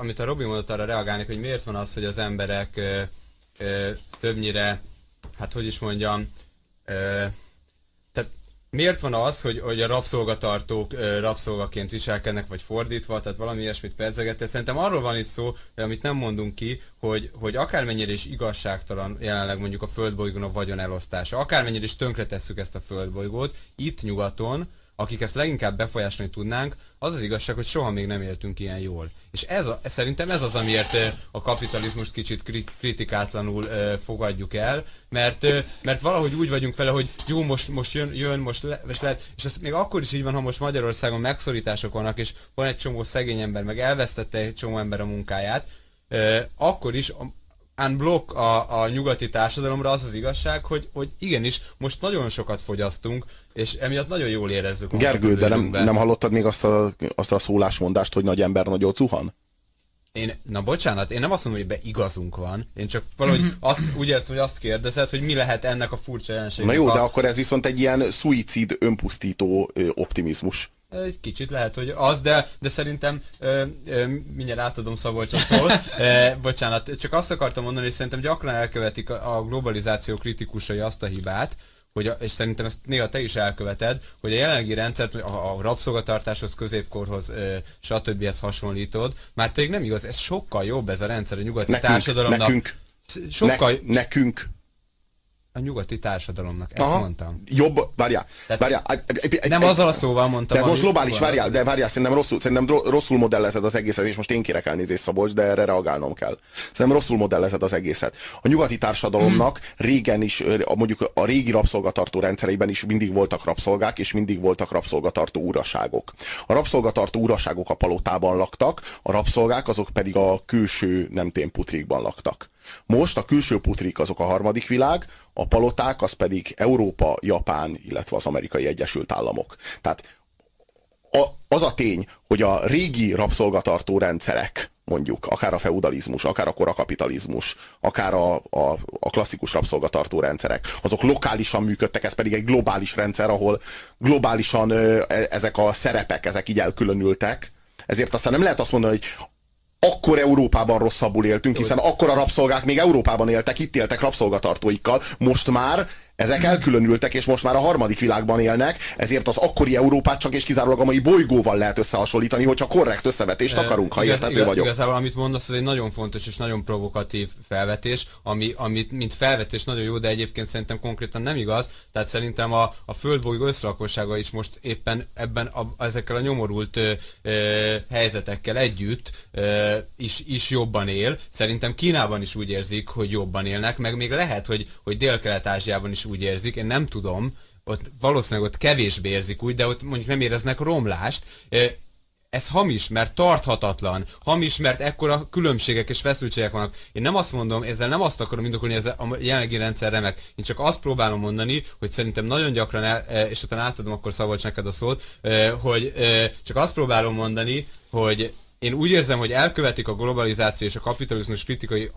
amit a Robi mondott, arra reagálnék, hogy miért van az, hogy az emberek többnyire, hát hogy is mondjam, miért van az, hogy, hogy a rabszolgatartók rabszolgaként viselkednek, vagy fordítva, tehát valami ilyesmit pedzegettek. Szerintem arról van itt szó, amit nem mondunk ki, hogy, hogy akármennyire is igazságtalan jelenleg mondjuk a földbolygón a vagyon elosztása, akármennyire is tönkretesszük ezt a földbolygót, itt nyugaton akik ezt leginkább befolyásolni tudnánk, az az igazság, hogy soha még nem éltünk ilyen jól. És ez a, szerintem ez az, amiért a kapitalizmust kicsit kritikátlanul fogadjuk el, mert, mert valahogy úgy vagyunk vele, hogy jó, most, most jön, jön most, le, most lehet, és ez még akkor is így van, ha most Magyarországon megszorítások vannak, és van egy csomó szegény ember, meg elvesztette egy csomó ember a munkáját, akkor is unblock a, a nyugati társadalomra az az igazság, hogy, hogy igenis, most nagyon sokat fogyasztunk, és emiatt nagyon jól érezzük. Gergő, de nem, nem hallottad még azt a, azt a szólásmondást, hogy nagy ember nagyot zuhan? Én, na bocsánat, én nem azt mondom, hogy be igazunk van, én csak valahogy mm-hmm. azt, úgy értem, hogy azt kérdezed, hogy mi lehet ennek a furcsa jelenségnek. Na jó, a... de akkor ez viszont egy ilyen szuicid, önpusztító optimizmus. Egy kicsit lehet, hogy az, de, de szerintem ö, ö, mindjárt átadom Szabolcs a szót. E, bocsánat, csak azt akartam mondani, hogy szerintem gyakran elkövetik a, a globalizáció kritikusai azt a hibát, hogy a, és szerintem ezt néha te is elköveted, hogy a jelenlegi rendszert a, a rabszolgatartáshoz, középkorhoz, ö, stb. hasonlítod, már pedig nem igaz, ez sokkal jobb ez a rendszer a nyugati nekünk, társadalomnak. Nekünk, sokkal... ne, nekünk a nyugati társadalomnak, ezt Aha, mondtam. Jobb, várjál, várjál. Nem azzal a szóval mondtam. De ez most globális, várjál, de várjál, szerintem rosszul, szerintem rosszul modellezed az egészet, és most én kérek elnézést Szabolcs, de erre reagálnom kell. Szerintem rosszul modellezed az egészet. A nyugati társadalomnak hmm. régen is, mondjuk a régi rabszolgatartó rendszereiben is mindig voltak rabszolgák, és mindig voltak rabszolgatartó uraságok. A rabszolgatartó uraságok a palotában laktak, a rabszolgák azok pedig a külső nem putrikban laktak. Most a külső putrik azok a harmadik világ, a paloták az pedig Európa, Japán, illetve az amerikai Egyesült Államok. Tehát a, az a tény, hogy a régi rabszolgatartó rendszerek, mondjuk, akár a feudalizmus, akár a korakapitalizmus, akár a, a, a klasszikus rabszolgatartó rendszerek, azok lokálisan működtek, ez pedig egy globális rendszer, ahol globálisan ö, e, ezek a szerepek, ezek így elkülönültek, ezért aztán nem lehet azt mondani, hogy akkor Európában rosszabbul éltünk, hiszen akkor a rabszolgák még Európában éltek, itt éltek rabszolgatartóikkal. Most már ezek elkülönültek, és most már a harmadik világban élnek, ezért az akkori Európát csak és kizárólag a mai bolygóval lehet összehasonlítani, hogyha korrekt összevetést akarunk, ha igaz, értető igaz, vagyok. Igazából, amit mondasz, ez egy nagyon fontos és nagyon provokatív felvetés, ami, amit mint felvetés nagyon jó, de egyébként szerintem konkrétan nem igaz. Tehát szerintem a, a földbolygó összlakossága is most éppen ebben a, ezekkel a nyomorult ö, ö, helyzetekkel együtt ö, is, is jobban él. Szerintem Kínában is úgy érzik, hogy jobban élnek, meg még lehet, hogy, hogy Dél-Kelet-Ázsiában is úgy érzik, én nem tudom, ott valószínűleg ott kevésbé érzik úgy, de ott mondjuk nem éreznek romlást. Ez hamis, mert tarthatatlan. Hamis, mert ekkora különbségek és feszültségek vannak. Én nem azt mondom, ezzel nem azt akarom indokolni, ez a jelenlegi rendszer remek. Én csak azt próbálom mondani, hogy szerintem nagyon gyakran, el, és utána átadom akkor Szabolcs neked a szót, hogy csak azt próbálom mondani, hogy én úgy érzem, hogy elkövetik a globalizáció és a kapitalizmus kritikai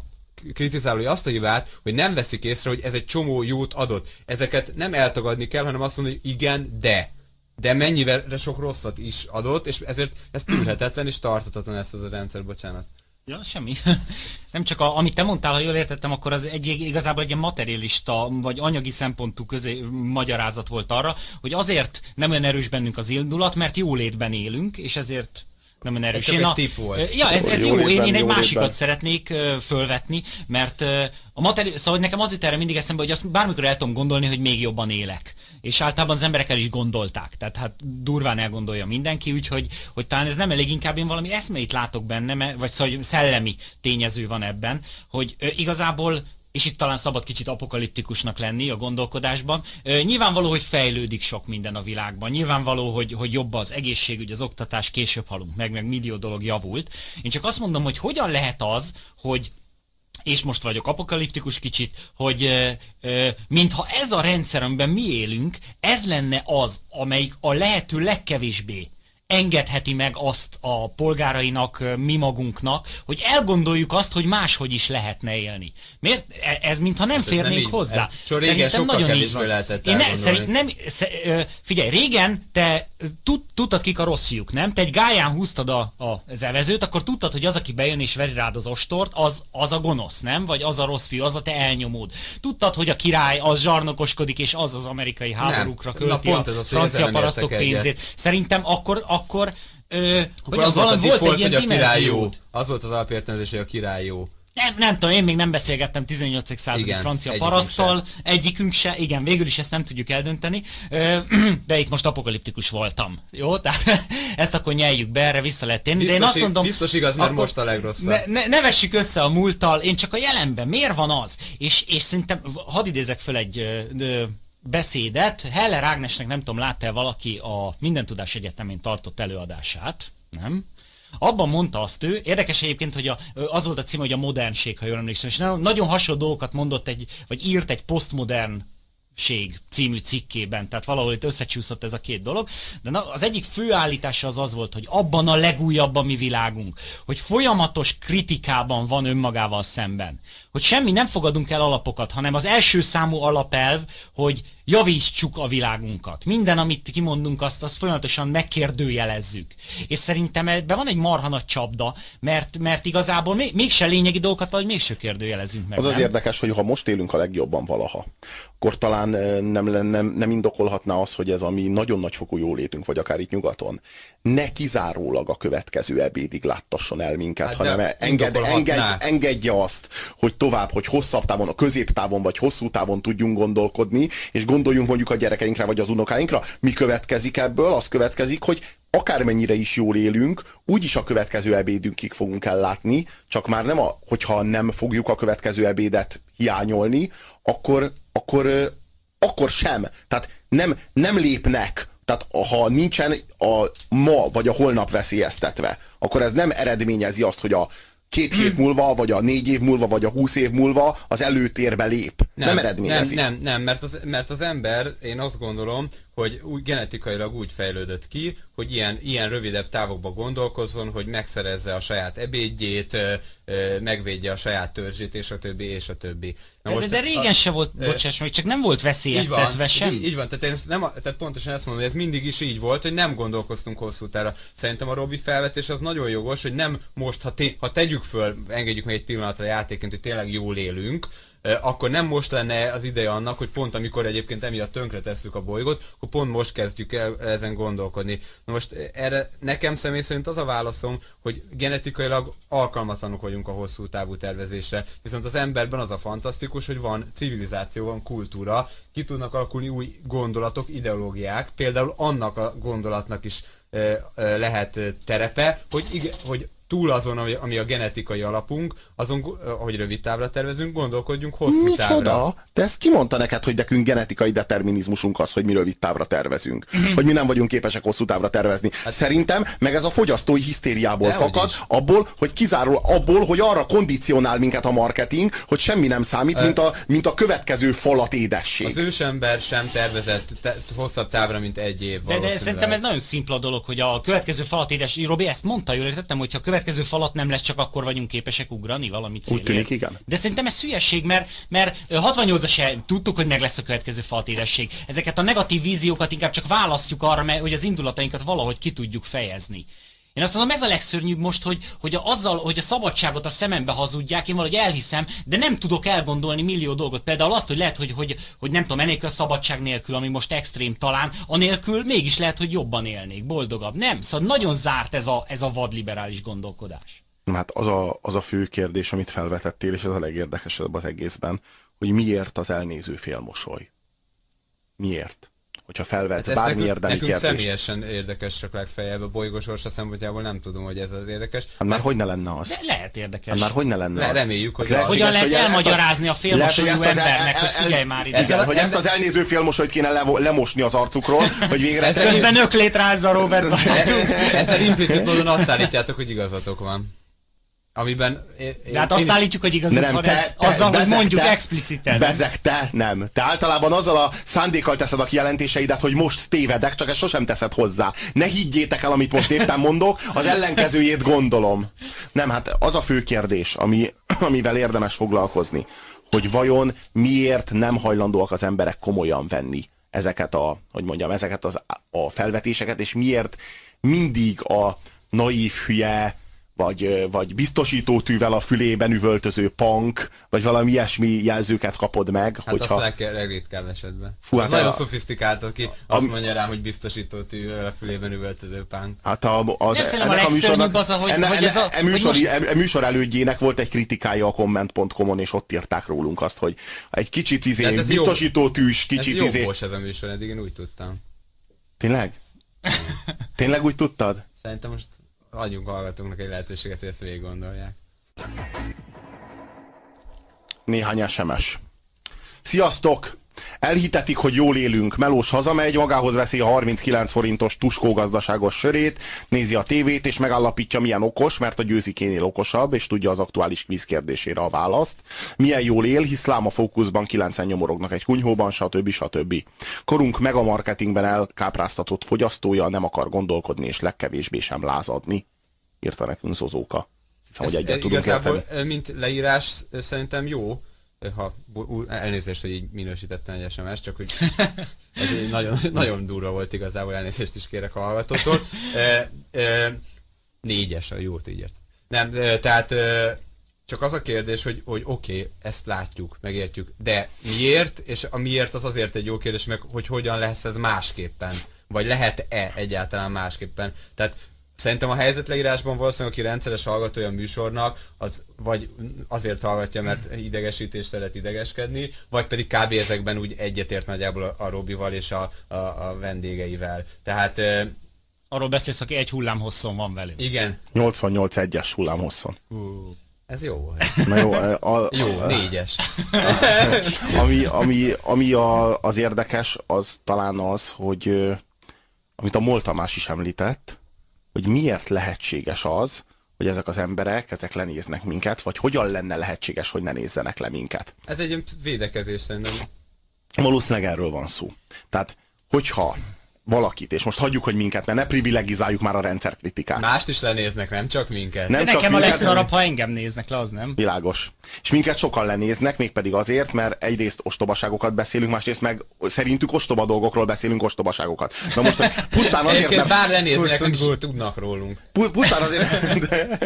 kritizálói azt a hibát, hogy nem veszik észre, hogy ez egy csomó jót adott. Ezeket nem eltagadni kell, hanem azt mondani, hogy igen, de. De mennyivel sok rosszat is adott, és ezért ez tűrhetetlen és tartatatlan ezt az a rendszer, bocsánat. Ja, semmi. Nem csak a, amit te mondtál, ha jól értettem, akkor az egy, igazából egy ilyen materialista, vagy anyagi szempontú közé, magyarázat volt arra, hogy azért nem olyan erős bennünk az indulat, mert jólétben élünk, és ezért nem erős. Én a, volt. Ja, ez, ez jó, jó. Én, én egy másikat létben. szeretnék fölvetni, mert a materi- szóval nekem az jut erre mindig eszembe, hogy azt bármikor el tudom gondolni, hogy még jobban élek. És általában az emberek el is gondolták. Tehát hát durván elgondolja mindenki, úgyhogy hogy talán ez nem elég, inkább én valami eszmeit látok benne, vagy szóval szellemi tényező van ebben, hogy igazából és itt talán szabad kicsit apokaliptikusnak lenni a gondolkodásban. Nyilvánvaló, hogy fejlődik sok minden a világban. Nyilvánvaló, hogy, hogy jobb az egészségügy, az oktatás, később halunk meg, meg millió dolog javult. Én csak azt mondom, hogy hogyan lehet az, hogy és most vagyok apokaliptikus kicsit, hogy e, e, mintha ez a rendszer, amiben mi élünk, ez lenne az, amelyik a lehető legkevésbé engedheti meg azt a polgárainak, mi magunknak, hogy elgondoljuk azt, hogy máshogy is lehetne élni. Miért? E, ez mintha nem hát férnénk nem hozzá. Ez régen sokkal nagyon így van. lehetett Én ne, szerint, nem, Figyelj, régen te tud, tudtad kik a rossz fiúk, nem? Te egy gáján húztad a, a zevezőt, akkor tudtad, hogy az, aki bejön és veri rád az ostort, az, az a gonosz, nem? Vagy az a rossz fiú, az a te elnyomód. Tudtad, hogy a király az zsarnokoskodik, és az az amerikai háborúkra költi a, a francia parasztok pénzét. Szerintem akkor, akkor Ö, akkor az, az volt volt volt, hogy a király jó. Az volt az alapértelmezés, hogy a király jó. Nem, nem tudom, én még nem beszélgettem 18. századi igen, francia parasztal, se. egyikünk se, igen, végül is ezt nem tudjuk eldönteni, de itt most apokaliptikus voltam, jó? Tehát ezt akkor nyeljük be, erre vissza lehet biztos, de én azt mondom... Biztos igaz, mert most a legrosszabb. Ne, ne, ne vessük össze a múlttal, én csak a jelenben, miért van az? És, és szerintem, hadd idézek föl egy ö, beszédet, Heller Ágnesnek nem tudom, látta-e valaki a Minden Tudás Egyetemén tartott előadását, nem? Abban mondta azt ő, érdekes egyébként, hogy a, az volt a cím, hogy a modernség, ha jól emlékszem, és nagyon hasonló dolgokat mondott egy, vagy írt egy posztmodern című cikkében, tehát valahol itt összecsúszott ez a két dolog, de az egyik fő állítása az az volt, hogy abban a legújabb a mi világunk, hogy folyamatos kritikában van önmagával szemben, hogy semmi nem fogadunk el alapokat, hanem az első számú alapelv, hogy javítsuk a világunkat. Minden, amit kimondunk, azt, azt folyamatosan megkérdőjelezzük. És szerintem ebben van egy marha nagy csapda, mert, mert igazából még, mégse lényegi dolgokat vagy mégse kérdőjelezünk meg. Az nem? az érdekes, hogy ha most élünk a legjobban valaha, akkor talán nem, nem, nem indokolhatná az, hogy ez a mi nagyon nagyfokú jólétünk, vagy akár itt nyugaton, ne kizárólag a következő ebédig láttasson el minket, hát hanem enged, enged, engedje azt, hogy tovább, hogy hosszabb távon, a középtávon vagy hosszú távon tudjunk gondolkodni, és gondoljunk mondjuk a gyerekeinkre vagy az unokáinkra. Mi következik ebből? Az következik, hogy akármennyire is jól élünk, úgyis a következő ebédünkig fogunk ellátni, csak már nem a, hogyha nem fogjuk a következő ebédet hiányolni, akkor, akkor, akkor sem. Tehát nem, nem lépnek tehát ha nincsen a ma vagy a holnap veszélyeztetve, akkor ez nem eredményezi azt, hogy a két hét hmm. múlva, vagy a négy év múlva, vagy a húsz év múlva az előtérbe lép. Nem, nem eredményezi. Nem, nem, nem mert, az, mert az ember, én azt gondolom, hogy úgy genetikailag úgy fejlődött ki, hogy ilyen, ilyen rövidebb távokba gondolkozzon, hogy megszerezze a saját ebédjét, megvédje a saját törzsét, és a többi, és a többi. Na most de, de régen a, se volt, bocsáss meg, csak nem volt veszélyeztetve így sem. Így, így van, tehát, én nem, tehát pontosan ezt mondom, hogy ez mindig is így volt, hogy nem gondolkoztunk hosszú távra. Szerintem a Robi felvetés az nagyon jogos, hogy nem most, ha, té, ha tegyük föl, engedjük meg egy pillanatra játéként, hogy tényleg jól élünk, akkor nem most lenne az ideje annak, hogy pont amikor egyébként emiatt tönkre tesszük a bolygót, akkor pont most kezdjük el ezen gondolkodni. Na most erre nekem személy szerint az a válaszom, hogy genetikailag alkalmatlanok vagyunk a hosszú távú tervezésre, viszont az emberben az a fantasztikus, hogy van civilizáció, van kultúra, ki tudnak alakulni új gondolatok, ideológiák, például annak a gondolatnak is lehet terepe, hogy, igen, hogy túl azon, ami, ami a genetikai alapunk, azon, ahogy rövid távra tervezünk, gondolkodjunk hosszú Micsoda? távra. De ezt ki mondta neked, hogy nekünk genetikai determinizmusunk az, hogy mi rövid távra tervezünk? hogy mi nem vagyunk képesek hosszú távra tervezni. Hát, Szerintem meg ez a fogyasztói hisztériából fakad, abból, hogy kizárólag abból, hogy arra kondicionál minket a marketing, hogy semmi nem számít, mint a, mint a következő falat édesség. Az ősember sem tervezett te, hosszabb távra, mint egy év. De, de szerintem ez nagyon szimpla dolog, hogy a következő falat édesség, Robi ezt mondta, jól értettem, hogyha a következő falat nem lesz, csak akkor vagyunk képesek ugrani valami célért. Úgy tűnik, igen. De szerintem ez hülyeség, mert, mert 68-as se tudtuk, hogy meg lesz a következő faltédesség. Ezeket a negatív víziókat inkább csak választjuk arra, mert, hogy az indulatainkat valahogy ki tudjuk fejezni. Én azt mondom, ez a legszörnyűbb most, hogy, hogy a, azzal, hogy a szabadságot a szemembe hazudják, én valahogy elhiszem, de nem tudok elgondolni millió dolgot. Például azt, hogy lehet, hogy, hogy, hogy nem tudom, enélkül a szabadság nélkül, ami most extrém talán, anélkül mégis lehet, hogy jobban élnék, boldogabb. Nem, szóval nagyon zárt ez a, ez a vadliberális gondolkodás. Hát az a, az a fő kérdés, amit felvetettél, és ez a legérdekesebb az egészben, hogy miért az elnéző félmosoly? Miért? Hogyha felvetsz hát bármi nekünk, érdemi nekünk kérdést. személyesen érdekes csak legfeljebb a bolygósorsa szempontjából nem tudom, hogy ez az érdekes. Hát már hogy ne lenne az? De lehet érdekes. Hát már hogy ne lenne Le, az? Reméljük, hogy... Le, hogyan lehet elmagyarázni a félmosolyú embernek, hogy figyelj már ide. Igen, hogy ezt az elnéző félmosolyt kéne le, lemosni az arcukról, hogy végre... Közben öklét rázza Robert Ezzel implicit módon azt állítjátok, hogy igazatok van. Amiben... Én, De hát azt állítjuk, hogy igazunk nem, van te, ez, te, azzal, bezeg, hogy mondjuk te, expliciten. Bezeg, te nem. Te általában azzal a szándékkal teszed a kijelentéseidet, hogy most tévedek, csak ezt sosem teszed hozzá. Ne higgyétek el, amit most éppen mondok, az ellenkezőjét gondolom. Nem, hát az a fő kérdés, ami, amivel érdemes foglalkozni, hogy vajon miért nem hajlandóak az emberek komolyan venni ezeket a, hogy mondjam, ezeket az, a felvetéseket, és miért mindig a naív, hülye, vagy, vagy biztosítótűvel a fülében üvöltöző punk, vagy valami ilyesmi jelzőket kapod meg. Hát hogyha... azt leg, legritkább esetben. Fú, hát nagyon a... szofisztikált, aki a... azt mondja rám, hogy biztosítótűvel a fülében üvöltöző punk. Hát a, az, ennek a, műsornak, az, ahogy, enne, hogy ez a, e, műsor, most... e, műsor elődjének volt egy kritikája a comment.com-on, és ott írták rólunk azt, hogy egy kicsit izé, biztosítótűs, kicsit ez izé... Ez ez a műsor, eddig én úgy tudtam. Tényleg? Tényleg úgy tudtad? Szerintem most adjunk hallgatóknak egy lehetőséget, hogy ezt végig gondolják. Néhány SMS. Sziasztok! Elhitetik, hogy jól élünk. Melós hazamegy, magához veszi a 39 forintos tuskó gazdaságos sörét, nézi a tévét, és megállapítja, milyen okos, mert a győzikénél okosabb, és tudja az aktuális kvíz kérdésére a választ. Milyen jól él, hisz láma fókuszban 9 nyomorognak egy kunyhóban, stb. stb. Korunk meg a marketingben elkápráztatott fogyasztója nem akar gondolkodni, és legkevésbé sem lázadni. Írta nekünk Zozóka. Hiszem, hogy egyet tudunk érteni. mint leírás szerintem jó, ha elnézést, hogy így minősítettem egy SMS, csak hogy ez nagyon, nagyon durva volt igazából, elnézést is kérek a hallgatótól. E, e, négyes, a jót így ért. Nem, e, tehát e, csak az a kérdés, hogy, hogy oké, okay, ezt látjuk, megértjük, de miért, és a miért az azért egy jó kérdés, meg hogy hogyan lesz ez másképpen, vagy lehet-e egyáltalán másképpen. Tehát Szerintem a helyzetleírásban valószínűleg, aki rendszeres hallgatója a műsornak, az vagy azért hallgatja, mert idegesítést szeret idegeskedni, vagy pedig kb. ezekben úgy egyetért nagyjából a, a Robival és a, a, a vendégeivel. Tehát... Arról beszélsz, aki egy hullám hosszon van velünk. Igen. 88 egyes hullám hosszon. Uh, ez jó volt. Na jó, a, a, jó, négyes. ami ami, ami a, az érdekes, az talán az, hogy amit a Moltamás is említett, hogy miért lehetséges az, hogy ezek az emberek, ezek lenéznek minket, vagy hogyan lenne lehetséges, hogy ne nézzenek le minket. Ez egy védekezés szerintem. Valószínűleg erről van szó. Tehát, hogyha valakit, és most hagyjuk, hogy minket, mert ne privilegizáljuk már a rendszerkritikát. Mást is lenéznek, nem csak minket. Nem De csak nekem minket, a legszarabb, ha engem néznek le, az nem. Világos. És minket sokan lenéznek, mégpedig azért, mert egyrészt ostobaságokat beszélünk, másrészt meg szerintük ostoba dolgokról beszélünk ostobaságokat. Na most pusztán azért, mert... Bár lenéznek, nem is tudnak rólunk. Pusztán azért, de,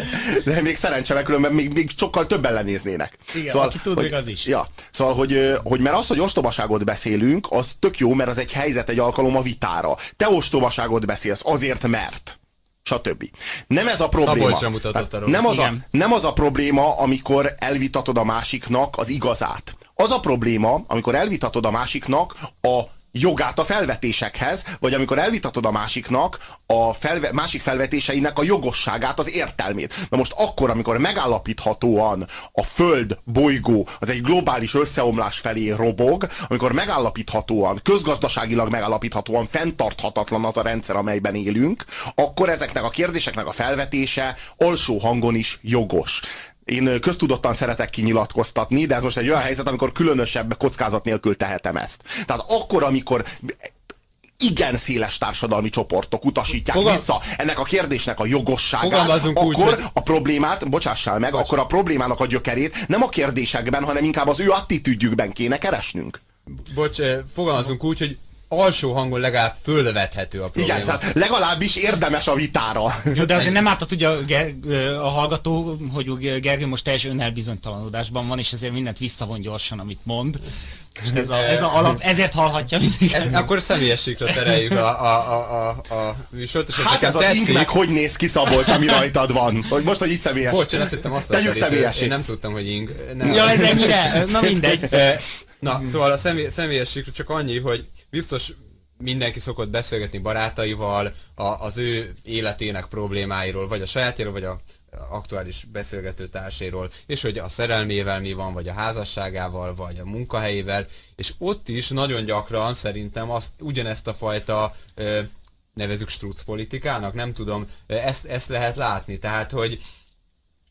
de még szerencse, különben még, még sokkal többen lenéznének. Igen, szóval, aki tud, hogy, az is. Ja, szóval, hogy, hogy mert az, hogy ostobaságot beszélünk, az tök jó, mert az egy helyzet, egy alkalom a vitára te ostobaságot beszélsz azért, mert stb. Nem ez a probléma. nem, az a, nem az a probléma, amikor elvitatod a másiknak az igazát. Az a probléma, amikor elvitatod a másiknak a jogát a felvetésekhez, vagy amikor elvitatod a másiknak a felve, másik felvetéseinek a jogosságát, az értelmét. Na most akkor, amikor megállapíthatóan a Föld bolygó az egy globális összeomlás felé robog, amikor megállapíthatóan, közgazdaságilag megállapíthatóan fenntarthatatlan az a rendszer, amelyben élünk, akkor ezeknek a kérdéseknek a felvetése alsó hangon is jogos. Én köztudottan szeretek kinyilatkoztatni, de ez most egy olyan helyzet, amikor különösebb kockázat nélkül tehetem ezt. Tehát akkor, amikor igen széles társadalmi csoportok utasítják Fogal... vissza ennek a kérdésnek a jogosságát, akkor úgy, hogy... a problémát, bocsássál meg, Bocs. akkor a problémának a gyökerét nem a kérdésekben, hanem inkább az ő attitűdjükben kéne keresnünk. Bocs, fogalmazunk úgy, hogy alsó hangon legalább fölvethető a probléma. Igen, tehát legalábbis érdemes a vitára. Jó, de azért nem ártott ugye a, a hallgató, hogy Gergő most teljes önelbizonytalanodásban van, és ezért mindent visszavon gyorsan, amit mond. És ez a, ez a alap, ezért hallhatja mindig. Ez, akkor személyességre tereljük a, a, a, a, a műsort. És hát ez az ingnek hogy néz ki Szabolcs, ami rajtad van? Hogy most, hogy így személyes. Bocs, én azt hittem azt Tegyük személyes. Én nem tudtam, hogy ing. Nem. Ja, ez ennyire? Na mindegy. Na, szóval a személy, személyességre csak annyi, hogy biztos mindenki szokott beszélgetni barátaival a, az ő életének problémáiról, vagy a sajátjáról, vagy a aktuális beszélgető társairól, és hogy a szerelmével mi van, vagy a házasságával, vagy a munkahelyével, és ott is nagyon gyakran szerintem azt, ugyanezt a fajta nevezük struc politikának, nem tudom, ezt, ezt lehet látni, tehát hogy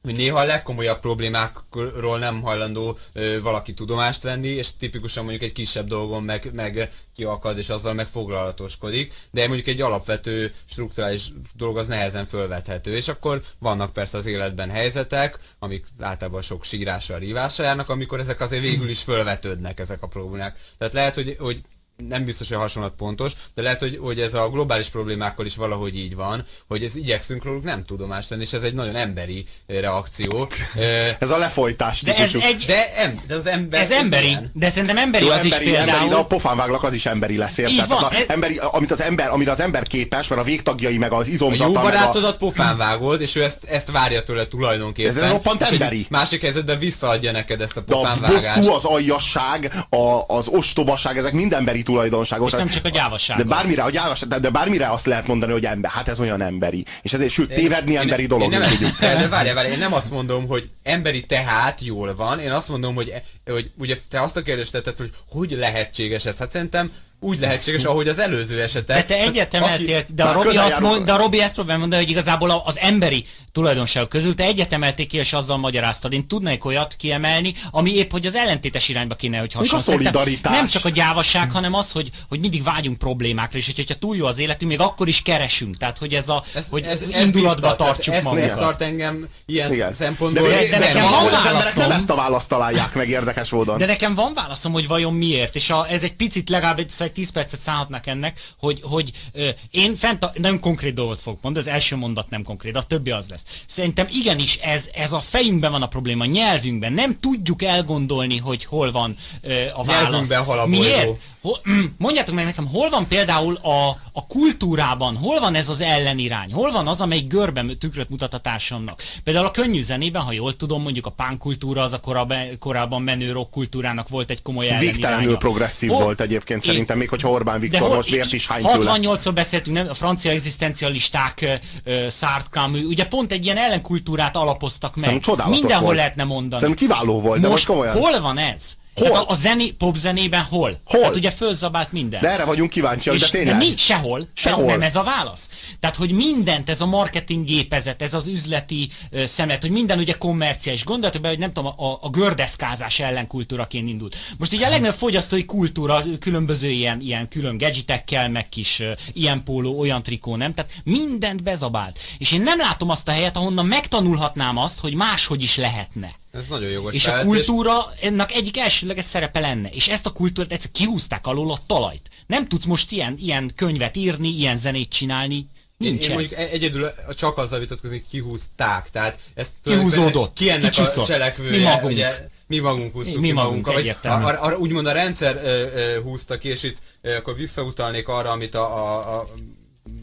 hogy néha a legkomolyabb problémákról nem hajlandó ö, valaki tudomást venni, és tipikusan mondjuk egy kisebb dolgon meg, meg kiakad, és azzal meg foglalatoskodik, de mondjuk egy alapvető strukturális dolog az nehezen fölvethető, és akkor vannak persze az életben helyzetek, amik általában sok sírással, rívással járnak, amikor ezek azért végül is fölvetődnek ezek a problémák. Tehát lehet, hogy, hogy nem biztos, hogy a hasonlat pontos, de lehet, hogy, hogy ez a globális problémákkal is valahogy így van, hogy ez igyekszünk róluk nem tudomást lenni, és ez egy nagyon emberi reakció. ez a lefolytás. De ez egy... De, em, de az ember... Ez emberi, ilyen. de szerintem emberi Jó, az emberi, is például... Emberi, de a pofánváglak az is emberi lesz, érted? Van, ez... emberi, amit az ember, amire az ember képes, mert a végtagjai meg az izomzata... A jó barátodat a... pofán vágod, és ő ezt, ezt várja tőle tulajdonképpen. Ez roppant emberi. Másik helyzetben visszaadja neked ezt a pofánvágást. De a bosszú, az aljasság, a, az ostobaság, ezek mind emberi tulajdonságok. És nem csak a gyávasság. De bármire, a gyávasság, de, de bármire azt lehet mondani, hogy ember, hát ez olyan emberi. És ezért, sőt, tévedni én, emberi én, dolog. Én nem, de várjál, várjál, én nem azt mondom, hogy emberi tehát jól van, én azt mondom, hogy, hogy ugye te azt a kérdést tetted, hogy hogy lehetséges ez. Hát szerintem úgy lehetséges, ahogy az előző esetek. De te egyetemeltél, aki... de, a Robi azt mond, de a Robi ezt próbál mondani, hogy igazából az emberi tulajdonságok közül te egyetemelték ki, és azzal magyaráztad. Én tudnék olyat kiemelni, ami épp, hogy az ellentétes irányba kéne, hogy hasonló. A szolidaritás. Nem csak a gyávasság, hanem az, hogy, hogy mindig vágyunk problémákra, és hogyha túl jó az életünk, még akkor is keresünk. Tehát, hogy ez a, ez, hogy ez, ez indulatba biztos, tartsuk ez, magunkat. Ez tart engem ilyen Igen. szempontból. De, de, de nekem van válaszom. Nem ezt a választ találják meg érdekes módon. De nekem van válaszom, hogy vajon miért. És a, ez egy picit legalább egy 10 percet szállhat mondhatnak ennek, hogy, hogy ö, én fent a, nem konkrét dolgot fogok mondani, az első mondat nem konkrét, a többi az lesz. Szerintem igenis ez, ez a fejünkben van a probléma, a nyelvünkben. Nem tudjuk elgondolni, hogy hol van ö, a válasz. Nyelvünkben hal a Miért? Hol, mm, mondjátok meg nekem, hol van például a, a kultúrában, hol van ez az ellenirány? Hol van az, amelyik görben tükröt mutat a társamnak? Például a könnyű zenében, ha jól tudom, mondjuk a pánkultúra az a korábban, korábban menő rock kultúrának volt egy komoly elleniránya. Végtelenül progresszív hol, volt egyébként én, szerintem, még hogyha Orbán Viktor hol, most vért is hány 68-szor beszéltünk, nem, a francia egzisztencialisták, Sartre ugye pont egy ilyen ellenkultúrát alapoztak meg. Mindenhol volt. lehetne mondani. Szerintem kiváló volt, most, de most komolyan. Hol van ez? Hol? Hát a, a zeni, popzenében hol? Hol? Hát ugye fölzabált minden. De erre vagyunk kíváncsiak, de tényleg. De mi? Sehol. Sehol. Nem ez a válasz. Tehát, hogy mindent, ez a marketing gépezet, ez az üzleti uh, szemlet, hogy minden ugye kommerciális. Gondoljatok be, hogy nem tudom, a, a gördeszkázás ellenkultúraként indult. Most ugye a legnagyobb fogyasztói kultúra különböző ilyen, ilyen külön gadgetekkel, meg kis uh, ilyen póló, olyan trikó, nem? Tehát mindent bezabált. És én nem látom azt a helyet, ahonnan megtanulhatnám azt, hogy máshogy is lehetne. Ez nagyon jogos. És a kultúra ennek egyik elsőleges szerepe lenne. És ezt a kultúrát egyszer kihúzták alól a talajt. Nem tudsz most ilyen, ilyen könyvet írni, ilyen zenét csinálni. Nincs én, én mondjuk egyedül csak azzal vitatkozni, kihúzták. Tehát ezt Kihúzódott. Ki ennek a cselekvője? Mi magunk. Ugye, mi magunk húztuk mi ki magunk, magunkat. Vagy, a, a, úgymond a rendszer ö, ö, húzta ki, és itt ö, akkor visszautalnék arra, amit a, a, a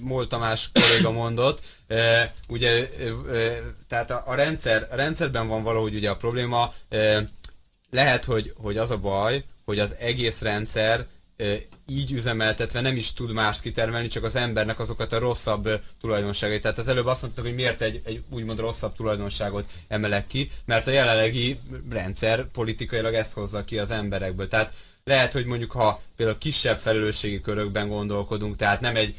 Mol Tamás kolléga mondott, e, ugye, e, tehát a, a, rendszer, a rendszerben van valahogy ugye a probléma, e, lehet, hogy, hogy az a baj, hogy az egész rendszer így üzemeltetve nem is tud más kitermelni, csak az embernek azokat a rosszabb tulajdonságait. Tehát az előbb azt mondtuk, hogy miért egy, egy úgymond rosszabb tulajdonságot emelek ki, mert a jelenlegi rendszer politikailag ezt hozza ki az emberekből. Tehát lehet, hogy mondjuk ha például kisebb felelősségi körökben gondolkodunk, tehát nem egy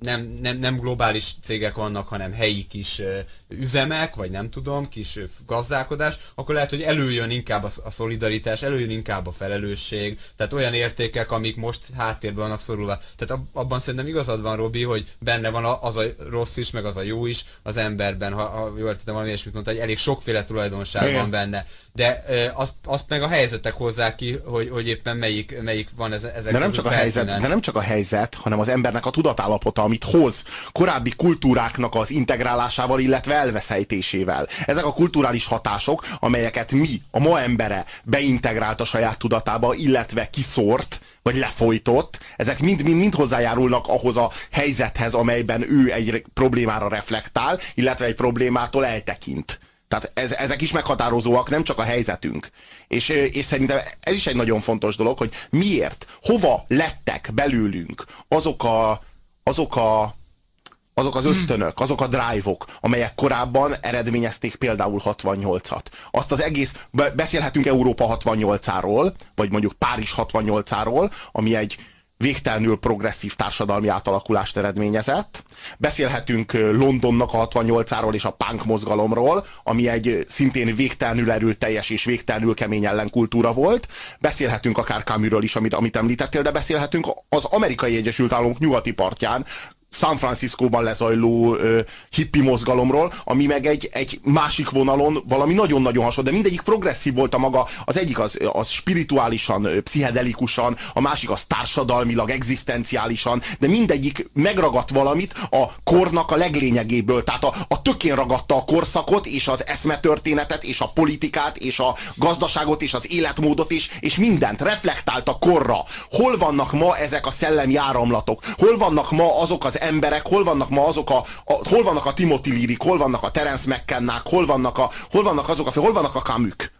nem, nem, nem globális cégek vannak, hanem helyi kis üzemek, vagy nem tudom, kis gazdálkodás, akkor lehet, hogy előjön inkább a, szolidaritás, előjön inkább a felelősség, tehát olyan értékek, amik most háttérben vannak szorulva. Tehát abban szerintem igazad van, Robi, hogy benne van az a rossz is, meg az a jó is az emberben, ha, ha jól értettem valami ilyesmit mondta, hogy elég sokféle tulajdonság Igen. van benne. De azt, azt meg a helyzetek hozzák ki, hogy, hogy éppen melyik, melyik van ez, ezek de nem, csak a helyzet, de nem csak a helyzet, hanem az embernek a tudatállapota, amit hoz korábbi kultúráknak az integrálásával, illetve elveszejtésével. Ezek a kulturális hatások, amelyeket mi, a ma embere beintegrált a saját tudatába, illetve kiszórt, vagy lefolytott, ezek mind-mind hozzájárulnak ahhoz a helyzethez, amelyben ő egy problémára reflektál, illetve egy problémától eltekint. Tehát ez, ezek is meghatározóak, nem csak a helyzetünk. És, és szerintem ez is egy nagyon fontos dolog, hogy miért, hova lettek belőlünk azok a, azok a azok az ösztönök, azok a drive-ok, amelyek korábban eredményezték például 68-at. Azt az egész, beszélhetünk Európa 68-áról, vagy mondjuk Párizs 68-áról, ami egy végtelenül progresszív társadalmi átalakulást eredményezett. Beszélhetünk Londonnak a 68-áról és a punk mozgalomról, ami egy szintén végtelenül erőteljes és végtelenül kemény ellenkultúra volt. Beszélhetünk akár Camusről is, amit, amit említettél, de beszélhetünk az amerikai Egyesült Államok nyugati partján San Franciscóban lezajló ö, hippi mozgalomról, ami meg egy, egy másik vonalon valami nagyon-nagyon hasonló, de mindegyik progresszív volt a maga, az egyik az, az spirituálisan, pszichedelikusan, a másik az társadalmilag, egzisztenciálisan, de mindegyik megragadt valamit a kornak a leglényegéből, tehát a, a tökén ragadta a korszakot, és az eszmetörténetet, és a politikát, és a gazdaságot, és az életmódot, és, és mindent reflektált a korra. Hol vannak ma ezek a szellemi áramlatok? Hol vannak ma azok az emberek, hol vannak ma azok a, a hol vannak a Timothy Lirik, hol vannak a Terence McKennák, hol vannak, a, hol vannak azok a, hol vannak a Kamük?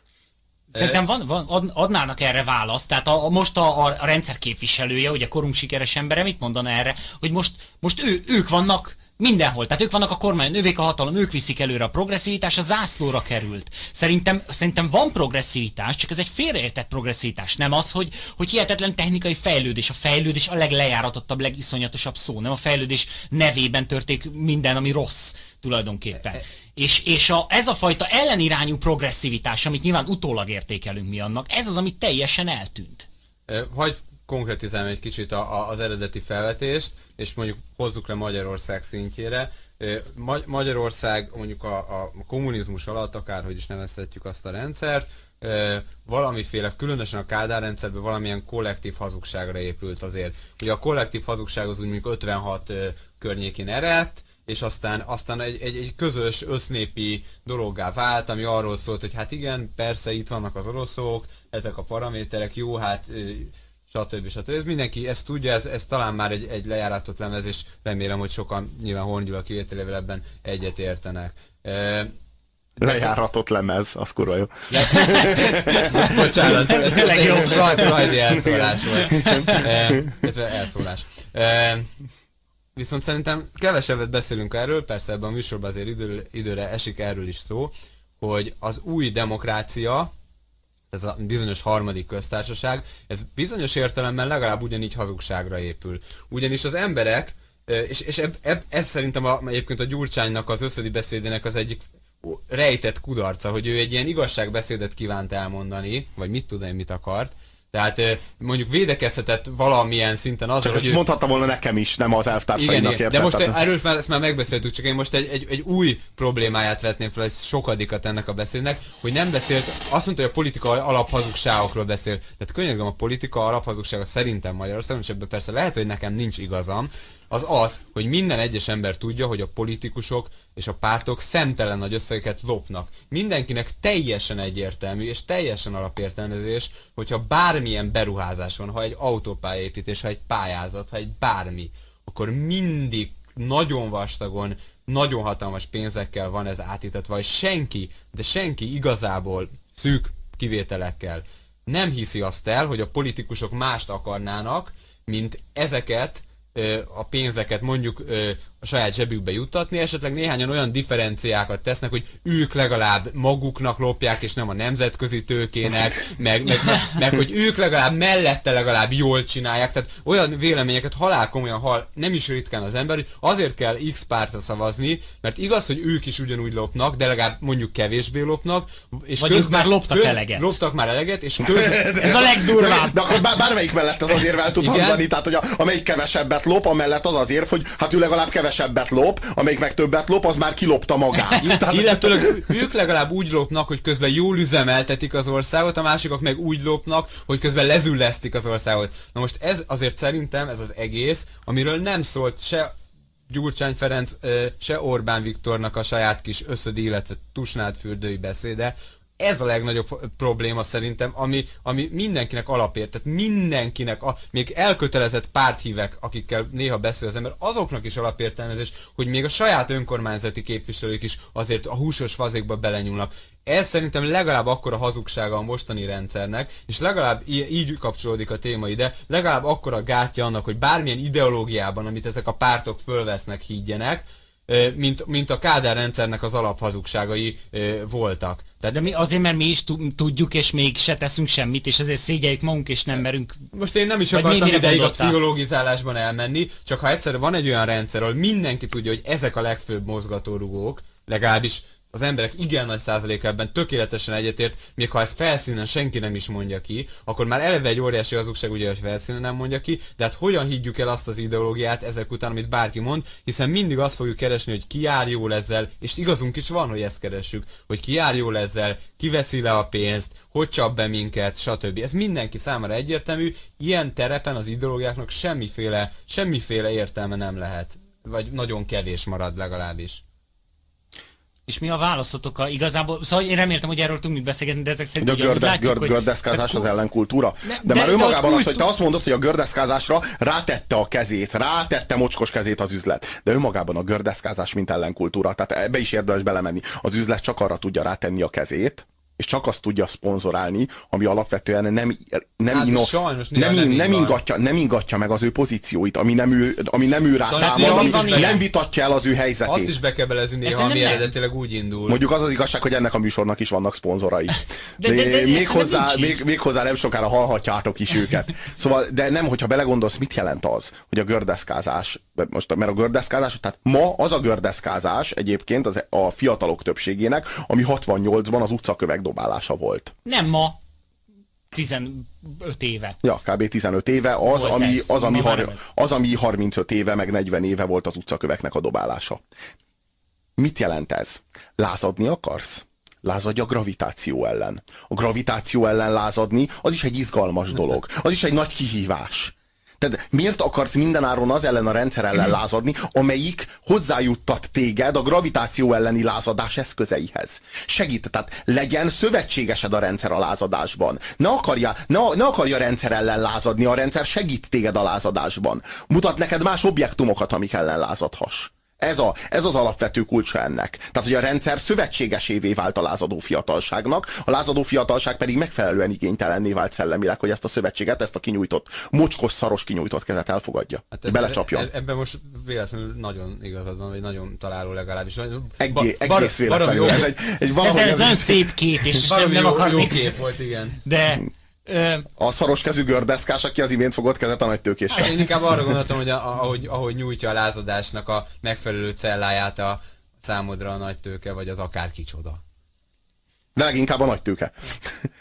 Szerintem van, van, adnának erre választ. Tehát a, a, most a, a rendszer képviselője, ugye korunk sikeres embere mit mondana erre, hogy most, most ő, ők vannak Mindenhol. Tehát ők vannak a kormány, ővék a hatalom, ők viszik előre a progresszivitás, a zászlóra került. Szerintem, szerintem van progresszivitás, csak ez egy félreértett progresszivitás. Nem az, hogy, hogy hihetetlen technikai fejlődés. A fejlődés a leglejáratottabb, legiszonyatosabb szó. Nem a fejlődés nevében történik minden, ami rossz tulajdonképpen. És, és a, ez a fajta ellenirányú progresszivitás, amit nyilván utólag értékelünk mi annak, ez az, ami teljesen eltűnt. Hagy konkretizálni egy kicsit a, a, az eredeti felvetést, és mondjuk hozzuk le Magyarország szintjére. Magyarország mondjuk a, a kommunizmus alatt, akárhogy is nevezhetjük azt a rendszert, valamiféle, különösen a Kádár rendszerben valamilyen kollektív hazugságra épült azért. Ugye a kollektív hazugság az úgy mondjuk 56 környékén eredt, és aztán, aztán egy, egy, egy közös össznépi dologgá vált, ami arról szólt, hogy hát igen, persze itt vannak az oroszok, ezek a paraméterek, jó, hát stb. stb. Ez mindenki ezt tudja, ez, ez talán már egy, egy lejáratott lemez, és remélem, hogy sokan nyilván Horngyula kivételével ebben egyet értenek. E, Lejáratott lemez, az kurva jó. Bocsánat, ez tényleg jó. Rajdi elszólás volt. E, elszólás. E, viszont szerintem kevesebbet beszélünk erről, persze ebben a műsorban azért idő, időre esik erről is szó, hogy az új demokrácia, ez a bizonyos harmadik köztársaság, ez bizonyos értelemben legalább ugyanígy hazugságra épül. Ugyanis az emberek, és, és eb, eb, ez szerintem a, egyébként a Gyurcsánynak az összödi beszédének az egyik rejtett kudarca, hogy ő egy ilyen igazságbeszédet kívánt elmondani, vagy mit tudom én, mit akart, tehát mondjuk védekezhetett valamilyen szinten azzal, csak hogy... Ő... mondhatta volna nekem is, nem az elvtársainak igen, De most tehát... erről már, ezt már megbeszéltük, csak én most egy, egy, egy új problémáját vetném fel, egy sokadikat ennek a beszédnek, hogy nem beszélt, azt mondta, hogy a politika alaphazugságokról beszél. Tehát könyörgöm, a politika alaphazugsága szerintem Magyarországon, és ebben persze lehet, hogy nekem nincs igazam, az az, hogy minden egyes ember tudja, hogy a politikusok és a pártok szemtelen nagy összegeket lopnak. Mindenkinek teljesen egyértelmű és teljesen alapértelmezés, hogyha bármilyen beruházás van, ha egy autópályaépítés, ha egy pályázat, ha egy bármi, akkor mindig nagyon vastagon, nagyon hatalmas pénzekkel van ez átítatva, és senki, de senki igazából szűk kivételekkel nem hiszi azt el, hogy a politikusok mást akarnának, mint ezeket a pénzeket mondjuk a saját zsebükbe juttatni, esetleg néhányan olyan differenciákat tesznek, hogy ők legalább maguknak lopják, és nem a nemzetközi tőkének, meg, meg, meg, meg hogy ők legalább mellette legalább jól csinálják, tehát olyan véleményeket halál komolyan hal nem is ritkán az ember, hogy azért kell X pártra szavazni, mert igaz, hogy ők is ugyanúgy lopnak, de legalább mondjuk kevésbé lopnak, és Vagy közben, már loptak köz, eleget. Loptak már eleget, és közben... Ez a legdurvább. De akkor bármelyik mellett az azért el tud hangzani, tehát hogy a, amelyik kevesebbet lop, amellett az azért, hogy hát ő legalább kevesebb kevesebbet lop, amelyik meg többet lop, az már kilopta magát. Illetőleg ők legalább úgy lopnak, hogy közben jól üzemeltetik az országot, a másikok meg úgy lopnak, hogy közben lezüllesztik az országot. Na most ez azért szerintem, ez az egész, amiről nem szólt se Gyurcsány Ferenc, se Orbán Viktornak a saját kis összödi, illetve tusnált fürdői beszéde, ez a legnagyobb probléma szerintem, ami, ami mindenkinek alapért, tehát mindenkinek, a, még elkötelezett párthívek, akikkel néha beszél az ember, azoknak is alapértelmezés, hogy még a saját önkormányzati képviselők is azért a húsos fazékba belenyúlnak. Ez szerintem legalább akkora hazugsága a mostani rendszernek, és legalább így, kapcsolódik a téma ide, legalább akkora gátja annak, hogy bármilyen ideológiában, amit ezek a pártok fölvesznek, higgyenek, mint, mint a Kádár rendszernek az alaphazugságai voltak. Tehát, de mi azért, mert mi is tudjuk, és még se teszünk semmit, és ezért szégyeljük magunk, és nem merünk... Most én nem is akartam ideig a pszichológizálásban elmenni, csak ha egyszer van egy olyan rendszer, ahol mindenki tudja, hogy ezek a legfőbb mozgatórugók, legalábbis az emberek igen nagy százaléka ebben tökéletesen egyetért, még ha ezt felszínen senki nem is mondja ki, akkor már eleve egy óriási hazugság, ugye, hogy felszínen nem mondja ki, de hát hogyan higgyük el azt az ideológiát ezek után, amit bárki mond, hiszen mindig azt fogjuk keresni, hogy ki jár jól ezzel, és igazunk is van, hogy ezt keressük, hogy ki jár jól ezzel, ki veszi le a pénzt, hogy csap be minket, stb. Ez mindenki számára egyértelmű, ilyen terepen az ideológiáknak semmiféle, semmiféle értelme nem lehet, vagy nagyon kevés marad legalábbis. És mi a válaszotok a igazából? Szóval én reméltem, hogy erről tudunk mit beszélgetni, de ezek szerint ugye, a görde, látjuk, görd, gördeszkázás az ellenkultúra. De, de, de már önmagában az, hogy te azt mondod, hogy a gördeszkázásra rátette a kezét, rátette mocskos kezét az üzlet. De önmagában a gördeszkázás mint ellenkultúra. Tehát ebbe is érdemes belemenni. Az üzlet csak arra tudja rátenni a kezét, és csak azt tudja szponzorálni, ami alapvetően nem, nem, hát ino, sajnos, nem, nem, nem, ingatja, nem ingatja meg az ő pozícióit, ami nem ő, ami nem ő rá támad, nem vitatja el az ő helyzetét. Azt is be kell belezni néha, ami eredetileg úgy indul. Mondjuk az az igazság, hogy ennek a műsornak is vannak szponzorai. De, de, de, de, még, hozzá, még, még hozzá nem sokára hallhatjátok is őket. Szóval, de nem, hogyha belegondolsz, mit jelent az, hogy a gördeszkázás, most, mert a gördeszkázás, tehát ma az a gördeszkázás egyébként az, a fiatalok többségének, ami 68-ban az utcakövek dobálása volt. Nem ma. 15 éve. Ja, kb. 15 éve az, ami, az, ami, har, az, ami 35 éve, meg 40 éve volt az utcaköveknek a dobálása. Mit jelent ez? Lázadni akarsz? Lázadj a gravitáció ellen. A gravitáció ellen lázadni, az is egy izgalmas dolog. Az is egy nagy kihívás. Tehát miért akarsz mindenáron az ellen a rendszer ellen mhm. lázadni, amelyik hozzájuttat téged a gravitáció elleni lázadás eszközeihez? Segít, tehát legyen szövetségesed a rendszer a lázadásban. Ne akarja, ne, ne akarja rendszer ellen lázadni, a rendszer segít téged a lázadásban. Mutat neked más objektumokat, amik ellen lázadhass. Ez, a, ez az alapvető kulcsa ennek. Tehát, hogy a rendszer szövetségesévé vált a lázadó fiatalságnak, a lázadó fiatalság pedig megfelelően igénytelenné vált szellemileg, hogy ezt a szövetséget, ezt a kinyújtott, mocskos, szaros kinyújtott kezet elfogadja. Hát ez, belecsapjon. E, ebben most véletlenül nagyon igazad van, vagy nagyon találó legalábbis. Egé, ba, egész véletlenül. Ez egy, egy ez, ez, ez nagyon szép kép, és nem, nem jó, jó kép volt, igen. De a szaros kezű gördeszkás, aki az imént fogott kezet a nagy tőkéssel. Hát én inkább arra gondoltam, hogy a, ahogy, ahogy nyújtja a lázadásnak a megfelelő celláját a számodra a nagy tőke, vagy az akár kicsoda. De leginkább a nagy tőke.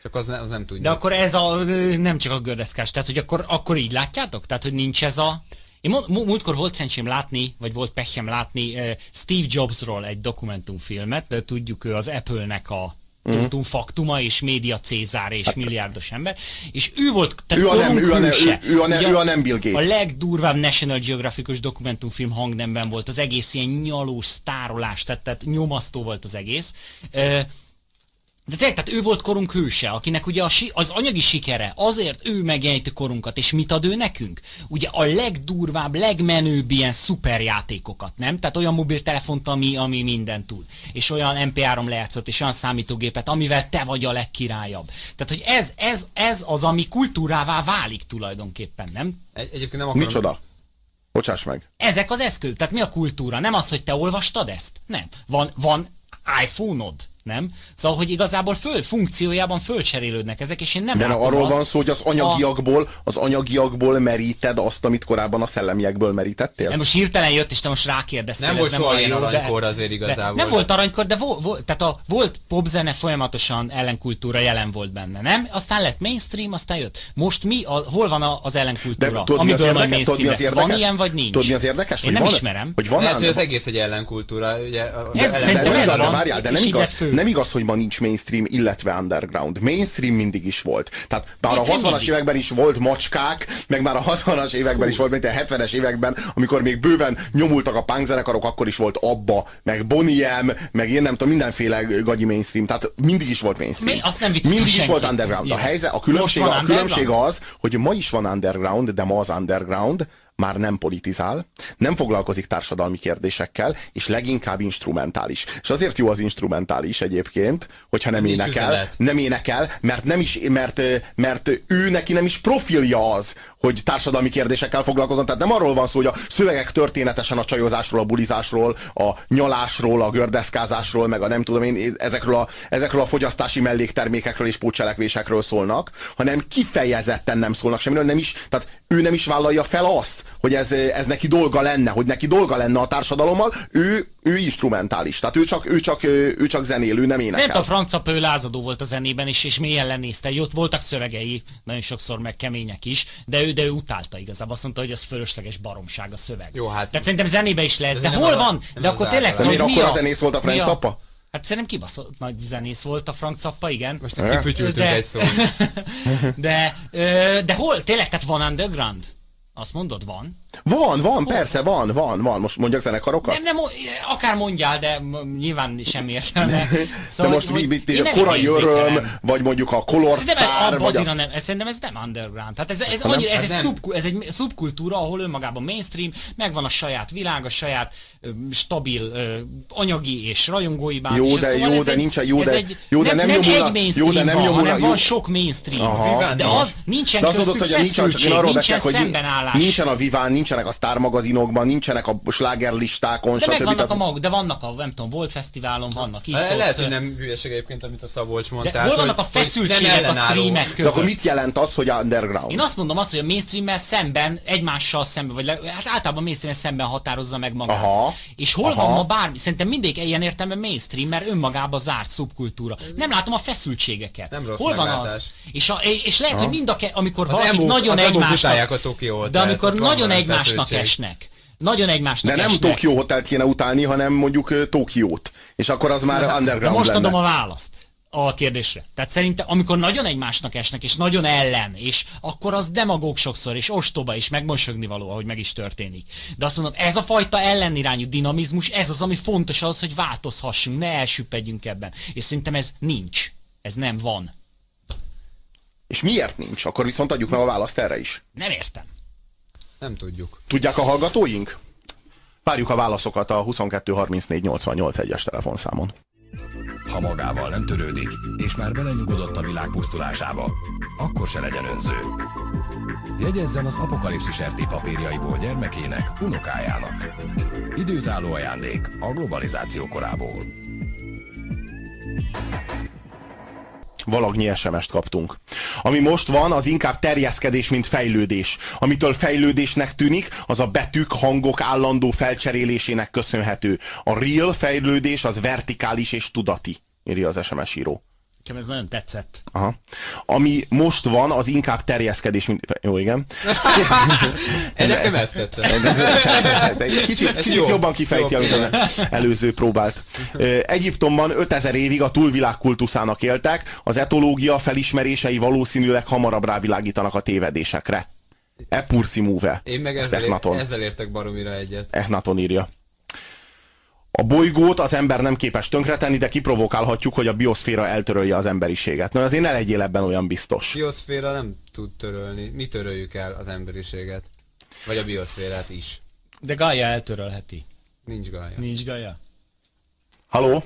Csak az, ne, az nem tudja. De akkor ez a, nem csak a gördeszkás, tehát hogy akkor, akkor így látjátok? Tehát, hogy nincs ez a... Én múltkor volt szerencsém látni, vagy volt pehjem látni Steve Jobsról egy dokumentumfilmet, de tudjuk ő az Apple-nek a uh-huh. faktuma, és média Cézár, és hát, milliárdos ember, és ő volt, tehát ő a nem, ő a, nem, ő, ő, a ne, ő a nem Bill Gates. A legdurvább National Geographic-os dokumentumfilm hangnemben volt, az egész ilyen nyalós, sztárolás, tehát, tehát nyomasztó volt az egész. Uh, de tényleg, tehát ő volt korunk hőse, akinek ugye a, az anyagi sikere, azért ő megjelenítő korunkat, és mit ad ő nekünk? Ugye a legdurvább, legmenőbb ilyen szuperjátékokat, nem? Tehát olyan mobiltelefont, ami, ami minden tud. És olyan MP3 lejátszott, és olyan számítógépet, amivel te vagy a legkirályabb. Tehát, hogy ez, ez, ez az, ami kultúrává válik tulajdonképpen, nem? Egy, egyébként nem akarom... Micsoda? Bocsáss meg. Ezek az eszköz. Tehát mi a kultúra? Nem az, hogy te olvastad ezt? Nem. Van, van iPhone-od nem? Szóval, hogy igazából föl, funkciójában fölcserélődnek ezek, és én nem De látom arról azt, van szó, hogy az anyagiakból, az anyagiakból meríted azt, amit korábban a szellemiekből merítettél? Nem, most hirtelen jött, és te most rákérdeztél. Nem volt soha ilyen aranykor azért igazából. nem volt aranykor, de vo, vo, tehát a, volt popzene folyamatosan ellenkultúra jelen volt benne, nem? Aztán lett mainstream, aztán jött. Most mi, a, hol van a, az ellenkultúra? De, tudod, amiből majd mainstream tudod, lesz? Érdekes? Van ilyen, vagy nincs? Tudod, mi az érdekes? Én nem van, ismerem. Hogy van Lehet, hogy az egész egy ellenkultúra. Ugye, ez, de, de, ez van, de nem igaz, nem igaz, hogy ma nincs mainstream, illetve underground. Mainstream mindig is volt. Tehát már a 60-as években is volt macskák, meg már a 60-as években is volt, mint a 70-es években, amikor még bőven nyomultak a punk zenekarok, akkor is volt Abba, meg Bonnie M, meg én nem tudom, mindenféle gagyi mainstream. Tehát mindig is volt mainstream. Mi? Azt nem mindig is volt underground. A helyzet, a különbség, a különbség az, hogy ma is van underground, de ma az underground már nem politizál, nem foglalkozik társadalmi kérdésekkel, és leginkább instrumentális. És azért jó az instrumentális egyébként, hogyha nem Nincs énekel, üzenet. nem énekel, mert, nem is, mert, mert ő neki nem is profilja az, hogy társadalmi kérdésekkel foglalkozon. Tehát nem arról van szó, hogy a szövegek történetesen a csajozásról, a bulizásról, a nyalásról, a gördeszkázásról, meg a nem tudom én, ezekről a, ezekről a fogyasztási melléktermékekről és pótcselekvésekről szólnak, hanem kifejezetten nem szólnak semmiről, nem is, tehát ő nem is vállalja fel azt, hogy ez, ez neki dolga lenne, hogy neki dolga lenne a társadalommal, ő, ő instrumentális. Tehát ő csak, ő csak, ő csak zenélő, nem énekel. Nem a Franca ő lázadó volt a zenében is, és mélyen lenézte. Ott voltak szövegei, nagyon sokszor meg kemények is, de ő, de ő utálta igazából. Azt mondta, hogy ez fölösleges baromság a szöveg. Jó, hát... Tehát szerintem zenébe is lesz. De, de hol van? De akkor tényleg szóval, miért akkor a zenész volt a Frank Zappa? Hát szerintem kibaszott nagy zenész volt a Frank Zappa, igen. Most kifütyültünk de, egy szó. de, de hol? Tényleg, tehát van underground? Azt mondod, van? Van, van, Hol? persze, van, van, van. Most mondjak zenekarokat? Nem, nem, akár mondjál, de nyilván semmi értelme. Szóval, de most hogy, mi, mi, korai öröm, vagy mondjuk a Color Star, vagy a... nem, szerintem ez nem underground. Tehát ez, ez, annyira, ez, egy szub, ez egy szubkultúra, ahol önmagában mainstream, megvan a saját világ, a saját stabil anyagi és rajongói bázis. Jó, de, szóval jó, de nincs, jó, de, jó, de nem, nem, nem egy mainstream jó, de nem van, hanem van sok mainstream. Aha. De az nincsen köztük feszültség, nincsen szembenállás. Nincsen a Viván, nincsenek a Star magazinokban, nincsenek a slágerlistákon, de stb. Vannak a mag, de vannak a, nem tudom, volt fesztiválon, vannak. Le, lehet, hogy nem hülyeség egyébként, amit a Szabolcs mondta. De hol vannak a feszültségek a streamek között? De akkor mit jelent az, hogy underground? Én azt mondom azt, hogy a mainstream szemben, egymással szemben, vagy le, hát általában mainstream szemben határozza meg magát. Aha. És hol Aha. van ma bármi? Szerintem mindig ilyen értelemben mainstream, mert önmagában zárt szubkultúra. Nem látom a feszültségeket. Nem rossz hol van az? És, a, és lehet, Aha. hogy mind a ke, amikor az valakik nagyon egymásnak, a de amikor nagyon egymásnak esnek, nagyon egymásnak De nem esnek. Tokió hotelt kéne utálni, hanem mondjuk Tokiót. És akkor az már underground De most lenne. adom a választ a kérdésre. Tehát szerintem, amikor nagyon egymásnak esnek, és nagyon ellen, és akkor az demagóg sokszor, és ostoba, és megmosogni való, ahogy meg is történik. De azt mondom, ez a fajta ellenirányú dinamizmus, ez az, ami fontos az, hogy változhassunk, ne elsüppedjünk ebben. És szerintem ez nincs. Ez nem van. És miért nincs? Akkor viszont adjuk meg a választ erre is. Nem értem. Nem tudjuk. Tudják a hallgatóink? Várjuk a válaszokat a 22 34 88 es telefonszámon. Ha magával nem törődik, és már belenyugodott a világ pusztulásába, akkor se legyen önző. Jegyezzen az apokalipszis RT papírjaiból gyermekének, unokájának. Időtálló ajándék a globalizáció korából valagnyi SMS-t kaptunk. Ami most van, az inkább terjeszkedés, mint fejlődés. Amitől fejlődésnek tűnik, az a betűk, hangok állandó felcserélésének köszönhető. A real fejlődés az vertikális és tudati, írja az SMS író. Nekem ez nagyon tetszett. Aha. Ami most van, az inkább terjeszkedés, mint... Jó, igen. Nekem ezt tetszett. De kicsit, kicsit jobban kifejti, amit az előző próbált. Egyiptomban 5000 évig a túlvilág kultuszának éltek, az etológia felismerései valószínűleg hamarabb rávilágítanak a tévedésekre. E pursi move. Én meg ezzel, ezzel értek baromira egyet. Echnaton írja. A bolygót az ember nem képes tönkretenni, de kiprovokálhatjuk, hogy a bioszféra eltörölje az emberiséget. Na azért ne legyél ebben olyan biztos. A bioszféra nem tud törölni. Mi töröljük el az emberiséget? Vagy a bioszférát is. De Gaia eltörölheti. Nincs Gaia. Nincs Gaia. Haló?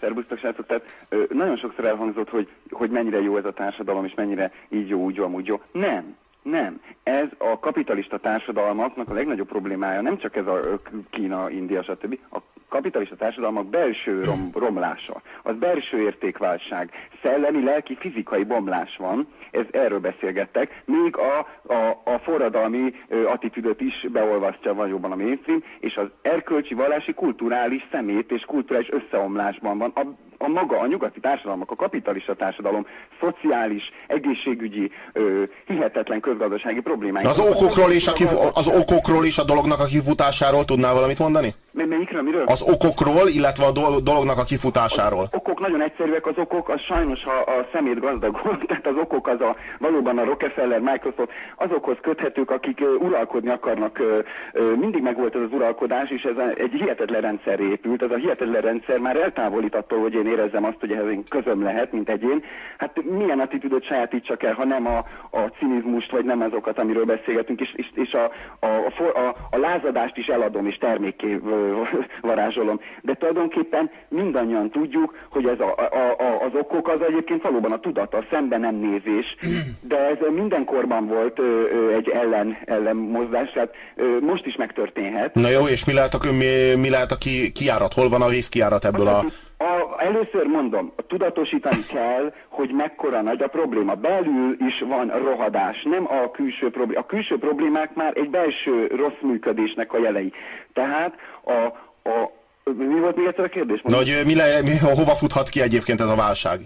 Szerbusztok, srácok, tehát ö, nagyon sokszor elhangzott, hogy, hogy mennyire jó ez a társadalom, és mennyire így jó, úgy jó, amúgy jó. Nem. Nem. Ez a kapitalista társadalmaknak a legnagyobb problémája, nem csak ez a Kína, India, stb. A kapitalista társadalmak belső rom, romlása, az belső értékválság, szellemi, lelki, fizikai bomlás van, ez erről beszélgettek, még a, a, a forradalmi ö, attitűdöt is beolvasztja vagyóban a mainstream, és az erkölcsi, vallási, kulturális szemét és kulturális összeomlásban van. A, a maga, a nyugati társadalmak, a kapitalista társadalom szociális, egészségügyi, ö, hihetetlen közgazdasági problémái. Az okokról, és a kifu- az okokról és a dolognak a kifutásáról tudnál valamit mondani? Melyikről, miről? Az okokról, illetve a dolognak a kifutásáról. Az okok nagyon egyszerűek, az okok, az sajnos a, a szemét gazdagol, tehát az okok az a valóban a Rockefeller, Microsoft, azokhoz köthetők, akik uralkodni akarnak, mindig megvolt ez az uralkodás, és ez egy hihetetlen rendszer épült, ez a hihetetlen rendszer már eltávolít attól, hogy én érezzem azt, hogy ehhez én közöm lehet, mint egyén. Hát milyen attitűdöt sajátítsak el, ha nem a, a cinizmust, vagy nem azokat, amiről beszélgetünk, és, és, és a, a, a, a, a lázadást is eladom, és termékké varázsolom. De tulajdonképpen mindannyian tudjuk, hogy ez a, a, a, az okok az egyébként valóban a tudat, a szemben nem nézés, de ez mindenkorban volt ö, ö, egy ellen, ellen mozdás, tehát most is megtörténhet. Na jó, és mi lehet a, mi, mi lehet a ki, kiárat? Hol van a vészkiárat ebből a A, először mondom, tudatosítani kell, hogy mekkora nagy a probléma. Belül is van rohadás, nem a külső probléma. A külső problémák már egy belső rossz működésnek a jelei. Tehát a, a mi volt még egyszer a kérdés? Hogy mi le, mi, hova futhat ki egyébként ez a válság?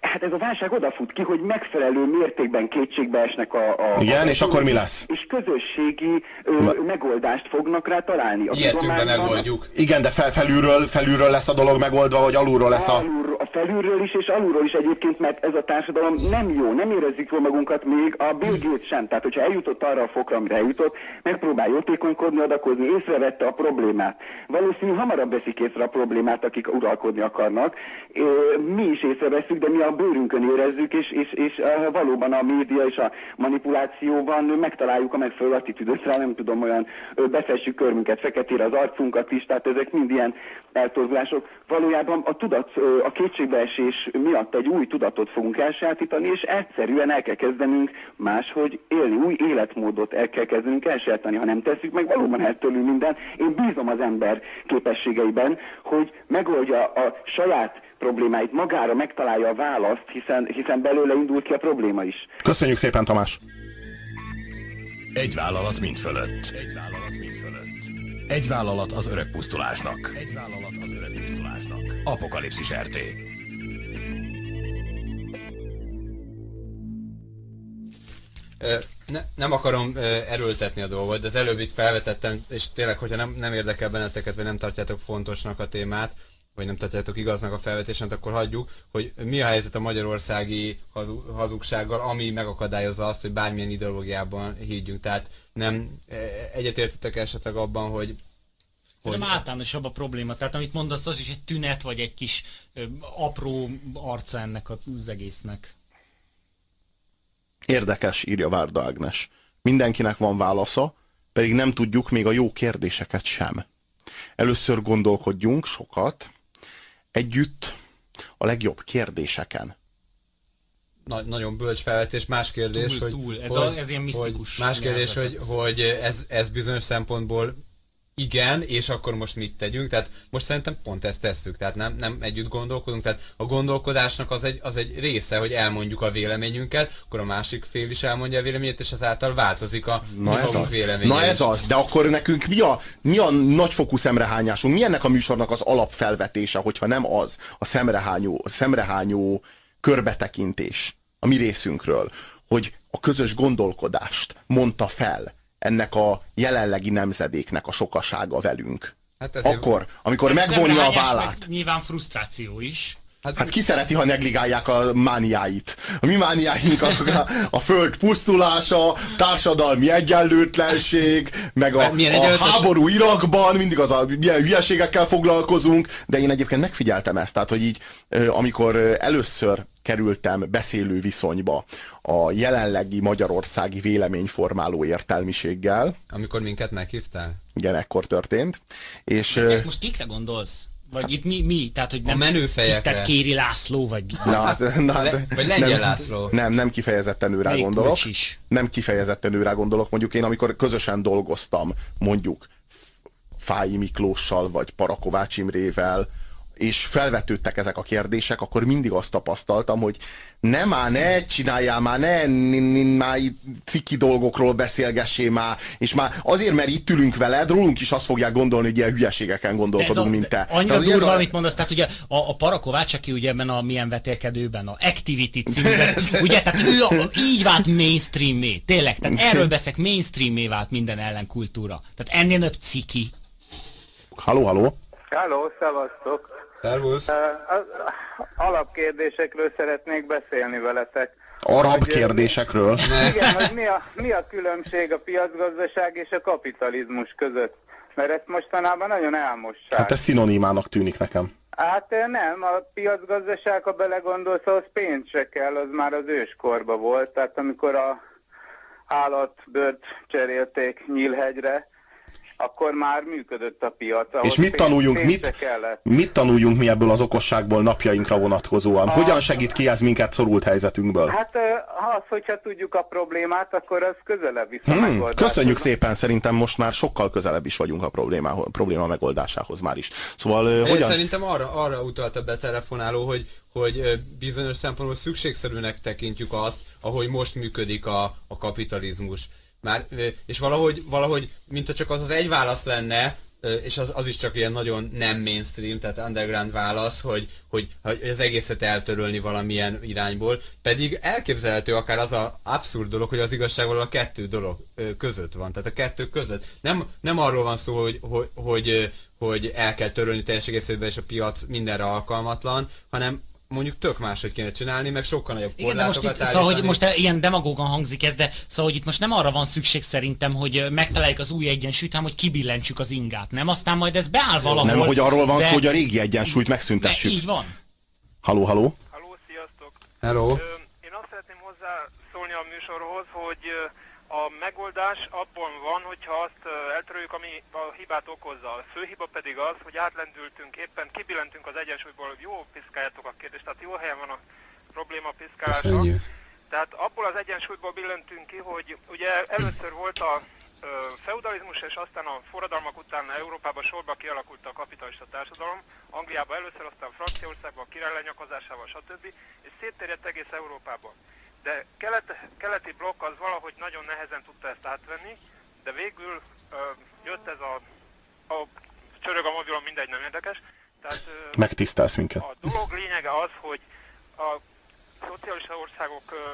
Hát ez a válság odafut ki, hogy megfelelő mértékben kétségbe esnek a... a Igen, a és akkor mi lesz? És közösségi ö, megoldást fognak rá találni. A Ilyetünkben megoldjuk. Igen, de fel, felülről, felülről lesz a dolog megoldva, vagy alulról lesz a... Alul, a felülről is, és alulról is egyébként, mert ez a társadalom nem jó, nem érezzük jól magunkat még, a Bill Gates sem. Tehát, hogyha eljutott arra a fokra, amire eljutott, megpróbál jótékonykodni, adakozni, észrevette a problémát. Valószínű hamarabb veszik észre a problémát, akik uralkodni akarnak. Mi is észreveszünk, de mi a bőrünkön érezzük, és, és, és valóban a média és a manipulációban megtaláljuk a megfelelő attitűdöt rá, nem tudom, olyan befessük körmünket feketére az arcunkat is, tehát ezek mind ilyen eltorzulások. Valójában a tudat, a kétségbeesés miatt egy új tudatot fogunk elsajátítani, és egyszerűen el kell kezdenünk máshogy élni, új életmódot el kell kezdenünk elsajátítani. Ha nem tesszük meg, valóban eltörlünk minden. Én bízom az ember képességeiben, hogy megoldja a saját problémáit, magára megtalálja a választ, hiszen, hiszen belőle indul ki a probléma is. Köszönjük szépen, Tamás! Egy vállalat mind fölött. Egy vállalat mind fölött. Egy vállalat az öreg pusztulásnak. Egy vállalat az öreg pusztulásnak. Apokalipszis RT. Ne, nem akarom erőltetni a dolgot, de az előbb itt felvetettem, és tényleg, hogyha nem, nem érdekel benneteket, vagy nem tartjátok fontosnak a témát, vagy nem tartjátok igaznak a felvetésen, akkor hagyjuk, hogy mi a helyzet a magyarországi hazugsággal, ami megakadályozza azt, hogy bármilyen ideológiában higgyünk. Tehát nem e, egyetértetek esetleg abban, hogy Szerintem hogy... általánosabb a probléma. Tehát amit mondasz, az is egy tünet, vagy egy kis ö, apró arca ennek az egésznek. Érdekes, írja Várda Ágnes. Mindenkinek van válasza, pedig nem tudjuk még a jó kérdéseket sem. Először gondolkodjunk sokat, együtt a legjobb kérdéseken. Na, nagyon bölcs felvetés. Más kérdés, túl, hogy, túl. Ez, hogy, a, ez ilyen misztikus. Hogy, más kérdés, hogy, hogy ez, ez bizonyos szempontból igen, és akkor most mit tegyünk? Tehát most szerintem pont ezt tesszük, tehát nem, nem együtt gondolkodunk, tehát a gondolkodásnak az egy, az egy része, hogy elmondjuk a véleményünket, akkor a másik fél is elmondja a véleményét, és azáltal változik a Na ez az. Na ez az, de akkor nekünk mi a, mi a nagyfokú szemrehányásunk? Mi ennek a műsornak az alapfelvetése, hogyha nem az a szemrehányó, a szemrehányó körbetekintés a mi részünkről, hogy a közös gondolkodást mondta fel ennek a jelenlegi nemzedéknek a sokasága velünk. Hát Akkor, amikor megvonja a vállát. Nyilván frusztráció is. Hát, hát ki szereti, ha negligálják a mániáit? A mi mániáink a, a, a föld pusztulása, társadalmi egyenlőtlenség, meg a, a háború Irakban, mindig az a milyen hülyeségekkel foglalkozunk, de én egyébként megfigyeltem ezt, tehát hogy így amikor először kerültem beszélő viszonyba a jelenlegi magyarországi véleményformáló értelmiséggel. Amikor minket meghívtál? Igen, ekkor történt. És, most kikre gondolsz? Vagy itt mi, mi? Tehát, hogy nem a menőfejekre. Tehát Kéri László, vagy... Na, hát, na, hát, Le, vagy Lengyel nem, László. Nem, nem kifejezetten őrá Melyik gondolok. Is? Nem kifejezetten őrá gondolok. Mondjuk én, amikor közösen dolgoztam, mondjuk Fáji Miklóssal, vagy Parakovács Imrével, és felvetődtek ezek a kérdések, akkor mindig azt tapasztaltam, hogy nem már, ne csináljál már, ne, már ciki dolgokról beszélgessél már, és már azért, mert itt ülünk veled, rólunk is azt fogják gondolni, hogy ilyen hülyeségeken gondolkodunk, a, mint te. Annyira durva, a... amit mondasz, tehát ugye a, a Parakovács, aki ugye ebben a milyen vetélkedőben, a Activity címben, ugye, tehát ő a, így vált mainstream tényleg, tehát erről beszek mainstream vált minden ellenkultúra. Tehát ennél több ciki. Halló, halló! Halló, szevasztok! Szervusz! Alapkérdésekről szeretnék beszélni veletek. Arab hogy, kérdésekről? Igen, hogy mi a, mi a különbség a piacgazdaság és a kapitalizmus között? Mert ezt mostanában nagyon elmossák. Hát ez szinonimának tűnik nekem. Hát nem, a piacgazdaság, ha belegondolsz, az pénz se kell, az már az őskorba volt. Tehát amikor a állatbőrt cserélték Nyílhegyre, akkor már működött a piac. És mit tanuljunk, mit, mit tanuljunk mi ebből az okosságból napjainkra vonatkozóan? A... Hogyan segít ki ez minket szorult helyzetünkből? Hát az, hogyha tudjuk a problémát, akkor az közelebb visz hmm, Köszönjük szépen, szerintem most már sokkal közelebb is vagyunk a problémához, a probléma megoldásához már is. Szóval Én hogyan... szerintem arra, arra utalta be telefonáló, hogy, hogy bizonyos szempontból szükségszerűnek tekintjük azt, ahogy most működik a, a kapitalizmus. Már, és valahogy, valahogy, mint csak az az egy válasz lenne, és az, az is csak ilyen nagyon nem mainstream, tehát underground válasz, hogy, hogy, hogy az egészet eltörölni valamilyen irányból, pedig elképzelhető akár az a abszurd dolog, hogy az igazság a kettő dolog között van, tehát a kettő között. Nem, nem arról van szó, hogy, hogy, hogy, hogy el kell törölni teljes egészében, és a piac mindenre alkalmatlan, hanem mondjuk tök máshogy kéne csinálni, meg sokkal nagyobb Igen, de most itt, szóval, hogy most ilyen demagógan hangzik ez, de szóval, hogy itt most nem arra van szükség szerintem, hogy megtaláljuk az új egyensúlyt, hanem hogy kibillentsük az ingát, nem? Aztán majd ez beáll valahol. Nem, hogy arról van de... szó, hogy a régi egyensúlyt megszüntessük. De így van. Haló, haló. Haló, sziasztok. Hello. Én azt szeretném hozzászólni a műsorhoz, hogy a megoldás abban van, hogyha azt eltöröljük, ami a hibát okozza. A fő hiba pedig az, hogy átlendültünk, éppen kibillentünk az egyensúlyból, jó piszkáljátok a kérdést, tehát jó helyen van a probléma piszkálása. Tehát abból az egyensúlyból billentünk ki, hogy ugye először volt a feudalizmus, és aztán a forradalmak után Európában sorba kialakult a kapitalista társadalom, Angliában először, aztán Franciaországban a király lenyakazásával, stb. és szétterjedt egész Európában de kelet, keleti blokk az valahogy nagyon nehezen tudta ezt átvenni, de végül ö, jött ez a, a csörög a mobilon, mindegy, nem érdekes. Tehát, ö, Megtisztelsz minket. A dolog lényege az, hogy a szocialista országok ö,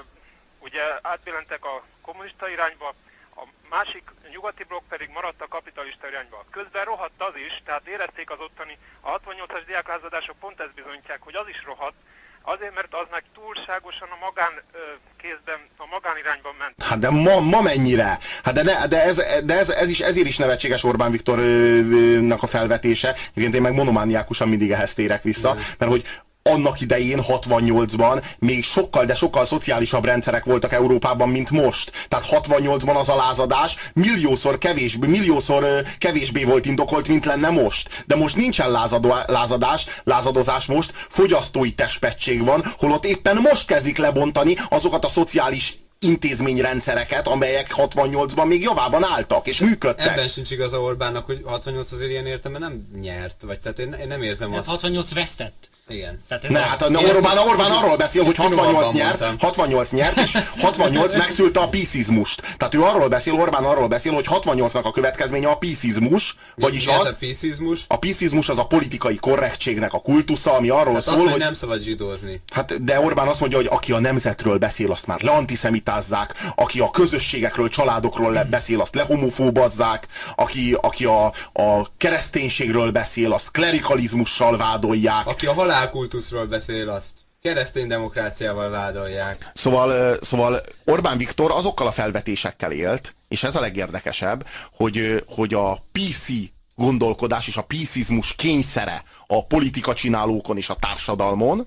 ugye átbillentek a kommunista irányba, a másik nyugati blokk pedig maradt a kapitalista irányba. Közben rohadt az is, tehát érezték az ottani, a 68-as diáklázadások pont ezt bizonyítják, hogy az is rohadt, Azért, mert az meg túlságosan a magán ö, kézben, a magánirányban ment. Hát de ma, ma mennyire? Hát de, ne, de, ez, de ez, ez is, ezért is nevetséges Orbán Viktornak a felvetése. Egyébként én meg monomániákusan mindig ehhez térek vissza, mert hogy annak idején, 68-ban még sokkal, de sokkal szociálisabb rendszerek voltak Európában, mint most. Tehát 68-ban az a lázadás milliószor kevésbé, milliószor kevésbé volt indokolt, mint lenne most. De most nincsen lázadó, lázadás, lázadozás most, fogyasztói testpetség van, holott éppen most kezdik lebontani azokat a szociális intézményrendszereket, amelyek 68-ban még javában álltak és működtek. Ebben sincs igaza Orbánnak, hogy 68 azért ilyen értelme nem nyert, vagy tehát én, én nem érzem hát azt. 68 vesztett. Igen. Tehát ez ne, a... hát a Orbán, Orbán arról beszél, hogy 68 nyert, 68 nyert, és 68 megszülte a piszizmust. Tehát ő arról beszél, Orbán arról beszél, hogy 68-nak a következménye a piszizmus, vagyis az... a piszizmus? A piszizmus az a politikai korrektségnek a kultusza, ami arról hát szól, az, hogy... hogy nem szabad zsidózni. Hát, de Orbán azt mondja, hogy aki a nemzetről beszél, azt már leantiszemitázzák, aki a közösségekről, családokról le beszél, azt lehomofóbazzák, aki, aki a, a kereszténységről beszél, azt klerikalizmussal vádolják. Aki a halál halálkultuszról beszél, azt keresztény demokráciával vádolják. Szóval, szóval Orbán Viktor azokkal a felvetésekkel élt, és ez a legérdekesebb, hogy, hogy a PC gondolkodás és a piszizmus kényszere a politika csinálókon és a társadalmon,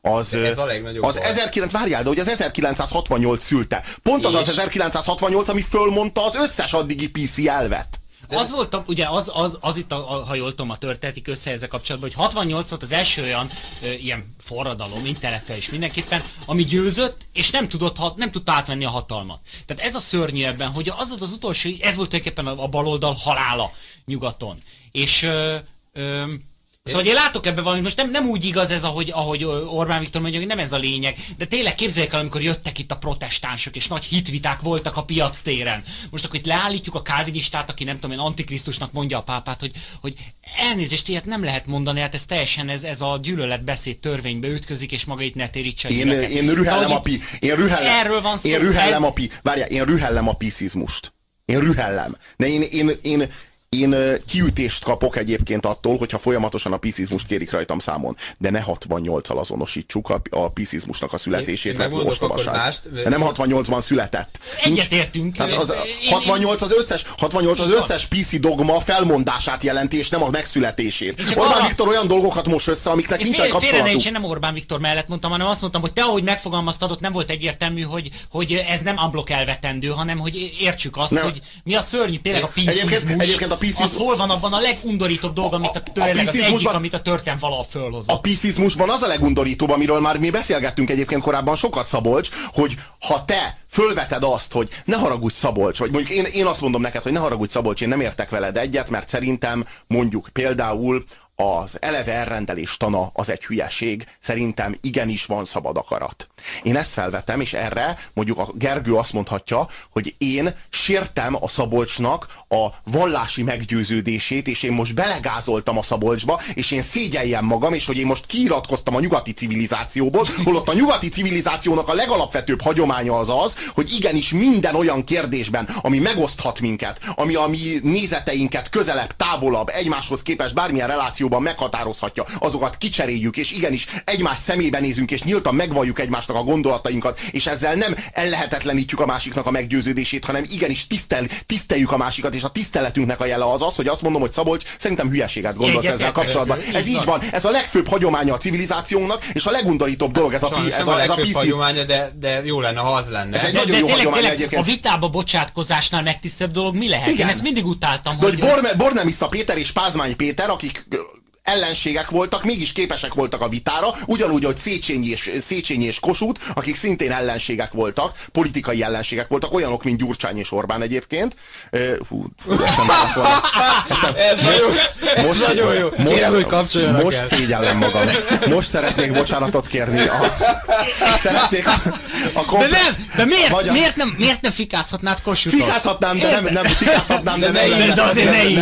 az, ez a az 19, várjál, de hogy az 1968 szülte. Pont az és... az 1968, ami fölmondta az összes addigi PC elvet. De az volt, ugye az, az, az itt, a, a, ha jól tudom, a történetik össze ezzel kapcsolatban, hogy 68 volt az első olyan ö, ilyen forradalom, intellektuális mindenképpen, ami győzött, és nem tudott, ha, nem tudta átvenni a hatalmat. Tehát ez a szörnyű ebben, hogy az volt az utolsó, ez volt tulajdonképpen a, a baloldal halála nyugaton. És ö, ö, Szóval én látok ebben valamit, most nem, nem úgy igaz ez, ahogy, ahogy Orbán Viktor mondja, hogy nem ez a lényeg, de tényleg képzeljék el, amikor jöttek itt a protestánsok, és nagy hitviták voltak a piac téren. Most akkor itt leállítjuk a kálvinistát, aki nem tudom én antikrisztusnak mondja a pápát, hogy, hogy elnézést, ilyet nem lehet mondani, hát ez teljesen ez, ez a gyűlöletbeszéd törvénybe ütközik, és maga itt ne térítse én, én rühellem szóval, a pi, én rühellem, erről van szó, én rühellem ez... a pi, várjál, én rühellem a piszizmust. Én rühellem. De én, én, én, én kiütést kapok egyébként attól, hogyha folyamatosan a piszizmust kérik rajtam számon, de ne 68-al azonosítsuk a, a piszizmusnak a születését, mert ostobaság. De nem 68-ban született. Egyetértünk. Tehát az, 68 az összes, 68 az összes PC dogma felmondását jelenti, és nem a megszületését. Orbán arra... Viktor olyan dolgokat most össze, amiknek nincsen kapcsolatuk. Én nem Orbán Viktor mellett mondtam, hanem azt mondtam, hogy te, ahogy megfogalmaztad, ott nem volt egyértelmű, hogy, hogy ez nem unblock elvetendő, hanem hogy értsük azt, nem. hogy mi a szörnyű, tényleg a piszizmus. Egyébként, egyébként a piszizmus... Az hol van abban a legundorítóbb dolog, amit a, a, a egyik, amit a történet valaha fölhozott. A piszizmusban az a legundorítóbb, amiről már mi beszélgettünk egyébként korábban sokat Szabolcs, hogy ha te fölveted azt, hogy ne haragudj Szabolcs, vagy mondjuk én, én azt mondom neked, hogy ne haragudj Szabolcs, én nem értek veled egyet, mert szerintem mondjuk például az eleve elrendelés tana az egy hülyeség, szerintem igenis van szabad akarat. Én ezt felvetem, és erre mondjuk a Gergő azt mondhatja, hogy én sértem a Szabolcsnak a vallási meggyőződését, és én most belegázoltam a Szabolcsba, és én szégyeljem magam, és hogy én most kiiratkoztam a nyugati civilizációból, holott a nyugati civilizációnak a legalapvetőbb hagyománya az az, hogy igenis minden olyan kérdésben, ami megoszthat minket, ami a mi nézeteinket közelebb, távolabb, egymáshoz képest bármilyen relációban meghatározhatja, azokat kicseréljük, és igenis egymás szemébe nézünk, és nyíltan megvalljuk egymásnak a gondolatainkat, és ezzel nem ellehetetlenítjük a másiknak a meggyőződését, hanem igenis tisztel, tiszteljük a másikat, és a tiszteletünknek a jele az az, hogy azt mondom, hogy Szabolcs, szerintem hülyeséget gondolsz Egyet, ezzel kapcsolatban. Ez így van. Ez a legfőbb hagyománya a civilizációnak, és a legundorítóbb dolog ez a, Sajnos ez a, a, ez a PC. hagyománya, de, de jó lenne, ha az lenne. Ez egy de, nagyon de jó tényleg, hagyomány egyébként. A vitába bocsátkozásnál megtisztebb dolog mi lehet? Igen. Én ezt mindig utáltam. De hogy, hogy Borne, Bornemisza Péter és Pázmány Péter, akik ellenségek voltak, mégis képesek voltak a vitára, ugyanúgy, hogy Széchenyi és, Széchenyi és Kossuth, akik szintén ellenségek voltak, politikai ellenségek voltak, olyanok, mint Gyurcsány és Orbán egyébként. Hú, fú, ez nagyon, ez nagyon jó. Most, Kérem, hogy kapcsoljanak Most szégyellem magam. Most szeretnék bocsánatot kérni. A, szeretnék a, a komplet, De nem, de miért, magyar... miért, nem, miért nem fikázhatnád Kossuthot? Fikázhatnám, de nem, nem fikázhatnám, de, de, nem, de azért ne így.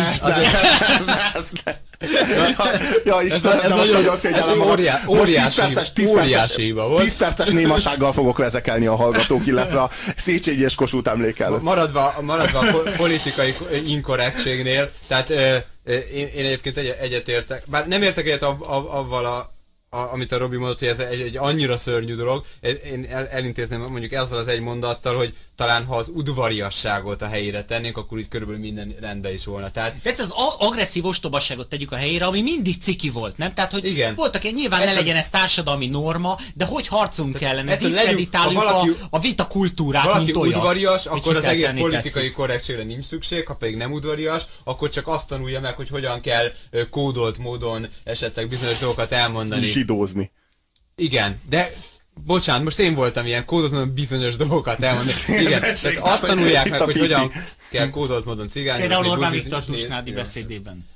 Ja, Isten, ez, ez nagyon, nagyon szégyellem magam. Óriá, óriási, 10 perces, 10 óriási volt. 10 perces némasággal fogok vezekelni a hallgatók, illetve a Széchenyi és Kossuth emlékel. Maradva, maradva a politikai inkorrektségnél, tehát ö, én, én egyébként egy, egyetértek, bár nem értek egyet avval a a, amit a Robi mondott, hogy ez egy, egy annyira szörnyű dolog, én el, elintézném mondjuk ezzel az egy mondattal, hogy talán ha az udvariasságot a helyére tennénk, akkor itt körülbelül minden rendben is volna. Tehát... Ez az agresszív ostobaságot tegyük a helyére, ami mindig ciki volt, nem? Tehát, hogy Igen. voltak, nyilván ez ne legyen ez társadalmi norma, de hogy harcunk kellene, diszkreditáljuk valaki, a, a vita kultúrát, valaki mint olyan. udvarias, akkor az egész politikai tesszük. korrektségre nincs szükség, ha pedig nem udvarias, akkor csak azt tanulja meg, hogy hogyan kell kódolt módon esetleg bizonyos dolgokat elmondani. Zsidózni. Igen, de Bocsánat, most én voltam ilyen kódolt módon bizonyos dolgokat elmondani. Igen, tehát azt tanulják meg, hogy hogyan kell kódolt módon cigányolni. Például Orbán Viktor Tusnádi beszédében.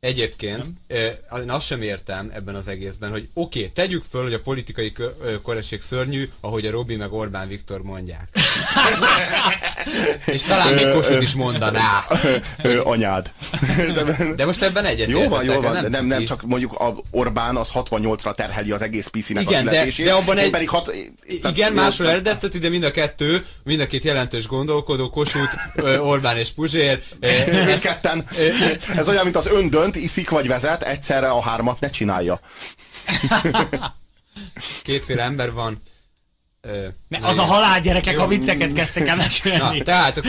Egyébként én azt sem értem ebben az egészben, hogy oké, okay, tegyük föl, hogy a politikai korrektség szörnyű, ahogy a Robi meg Orbán Viktor mondják. És talán még Kossuth is mondaná. Anyád. De most ebben egyet Jó van, jó van, nem, nem, nem, csak mondjuk a Orbán az 68-ra terheli az egész PC-nek igen, a De, de abban egy... Pedig hat, igen, másról eredezteti, de mind a kettő, mind a két jelentős gondolkodó, Kossuth, Orbán és Puzsér. Mindketten. Ez olyan, mint az öndönt, iszik vagy vezet, egyszerre a hármat ne csinálja. Kétféle ember van. Ne, az a halál gyerekek, a vicceket kezdtek el mesélni. Na, tehát a